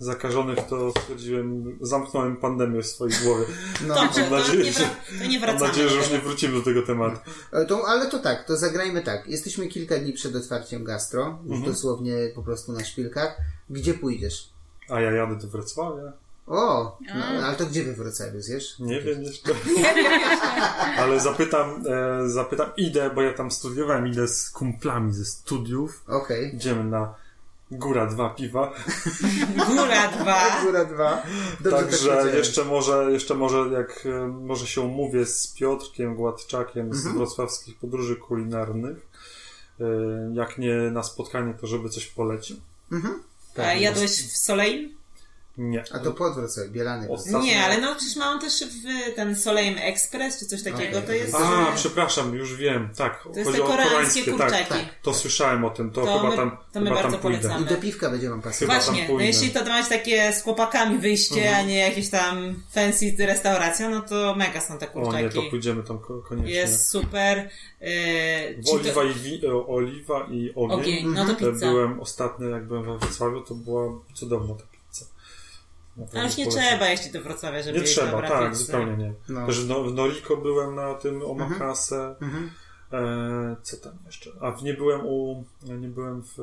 zakażonych, to stwierdziłem, zamknąłem pandemię w swojej głowie. No, Dobrze, Mam to nadzieję, nie, że- wra- to nie Mam wracamy. nadzieję, że już nie wrócimy do tego tematu. E, To, ale to tak, to zagrajmy tak. Jesteśmy kilka dni przed otwarciem gastro, Mhm. dosłownie po prostu na szpilkach. Gdzie pójdziesz? A ja jadę do Wrocławia. O, no, ale to gdzie we Wrocławiu zjesz? Nie wiem jeszcze. Ale zapytam, e, zapytam, idę, bo ja tam studiowałem, idę z kumplami ze studiów. Okej. Idziemy na Góra dwa piwa. Góra dwa. Góra dwa. Dobrze tak Także jeszcze może, jeszcze może jak e, może się umówię z Piotrkiem Gładczakiem z Mhm. wrocławskich podróży kulinarnych. E, Jak nie na spotkanie, to żeby coś polecił. Mhm. A jadłeś w Soleil? Nie. A to pod Wrocław, Bielany. Ostatnio- Nie, ale no przecież mam też w ten Soleim Express czy coś takiego, Okej. to jest... A, przepraszam, już wiem. Tak, To jest te o koreańskie kurczaki. Tak, to słyszałem o tym, to, To chyba my- tam, to my chyba bardzo tam pójdę. polecamy. I do piwka będzie wam pasować. Właśnie, no jeśli to masz takie z chłopakami wyjście, Mhm. a nie jakieś tam fancy restauracje, no to mega są te O kurczaki. nie, to pójdziemy tam ko- koniecznie. Jest super. Yy, ci oliwa, i wi- oliwa i ogień. Ogień, no to E, pizza. Byłem ostatnio, jak byłem we Wrocławiu, to była cudowna ta pizza. Naprawdę A już nie polecam. trzeba jeździć do Wrocławia, żeby Nie trzeba, dobra tak, pizza. zupełnie nie. No. Też w, no, w Noriko byłem na tym omakase. Mhm. E, co tam jeszcze? A nie byłem u. Nie byłem w. E,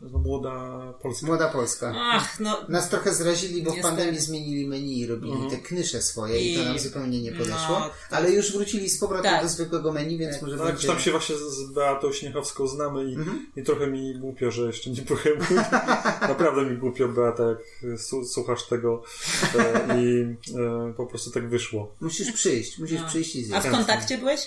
to nazywa? Młoda Polska. Młoda Polska. Ach, no. Nas trochę zrazili, bo w pandemii zmienili menu i robili Mhm. te knysze swoje i, to I- nam zupełnie nie podeszło. no, tak. Ale już wrócili z powrotem Tak. do zwykłego menu, więc może No, jak będzie... tam się właśnie z Beatą Śniechowską znamy i, Mhm. i trochę mi głupio, że jeszcze nie byłem. Naprawdę mi głupio, Beata, jak su- słuchasz tego e, i e, po prostu tak wyszło. Musisz przyjść, musisz No. przyjść i A zjeść. w kontakcie byłeś?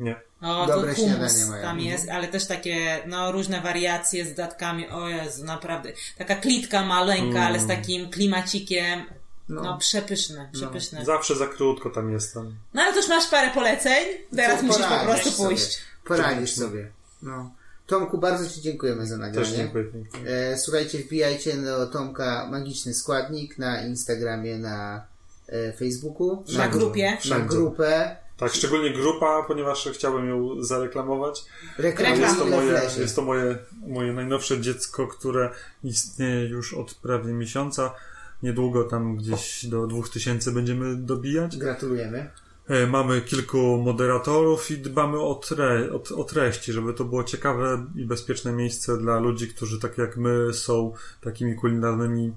Nie. O, Dobre to hummus śniadanie mają. tam jest, ale też takie, no, różne wariacje z dodatkami. O Jezu, naprawdę. Taka klitka maleńka, ale z takim klimacikiem. No, No. przepyszne, przepyszne. No, Zawsze za krótko tam jestem. ale to już masz parę poleceń. Teraz musisz po prostu sobie. pójść. Poradzisz sobie. No. Tomku, bardzo Ci dziękujemy za nagranie. Też dziękuję. E, słuchajcie, wbijajcie do Tomka Magiczny Składnik na Instagramie, na e, Facebooku. Na grupie. Na Wszędzie. grupę. Tak, szczególnie grupa, ponieważ chciałem ją zareklamować. Reklamujemy Jest to moje, jest to moje, moje najnowsze dziecko, które istnieje już od prawie miesiąca. Niedługo tam gdzieś do 2000 będziemy dobijać. Gratulujemy. E, Mamy kilku moderatorów i dbamy o, tre, o, o treści, żeby to było ciekawe i bezpieczne miejsce dla ludzi, którzy tak jak my są takimi kulinarnymi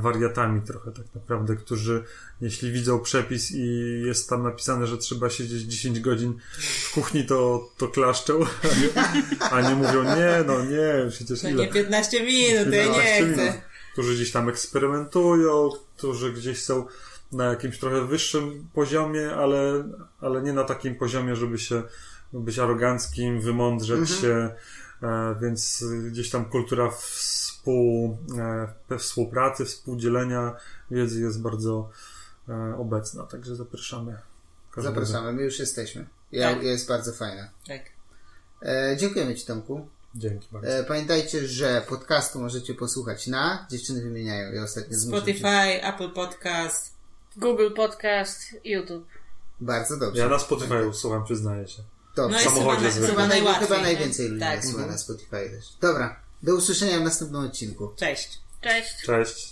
wariatami trochę tak naprawdę, którzy jeśli widzą przepis i jest tam napisane, że trzeba siedzieć 10 godzin w kuchni, to, to klaszczą, a nie, mówią nie, no nie, przecież To ile? nie 15 minut, ja 15 nie minut. chcę. Którzy gdzieś tam eksperymentują, którzy gdzieś są na jakimś trochę wyższym poziomie, ale, ale nie na takim poziomie, żeby się być aroganckim, wymądrzeć się, e, więc gdzieś tam kultura współ, e, współpracy, współdzielenia wiedzy jest bardzo e, obecna, także zapraszamy. każdego. Zapraszamy, my już jesteśmy. Ja, Tak. Jest bardzo fajna. Tak. E, dziękujemy Ci, Tomku. Dzięki bardzo. E, pamiętajcie, że podcastu możecie posłuchać na, dziewczyny wymieniają, ja ostatnio. Spotify, Apple Podcast. Google Podcast, YouTube. Bardzo dobrze. Ja na Spotify słucham, przyznaję się. Dobrze. No jest samochodzie chyba, zwykle. chyba Chyba, naj, najłatwiej. chyba najwięcej ludzi Tak. słucha na Spotify też. Dobra, do usłyszenia w następnym odcinku. Cześć. Cześć! Cześć.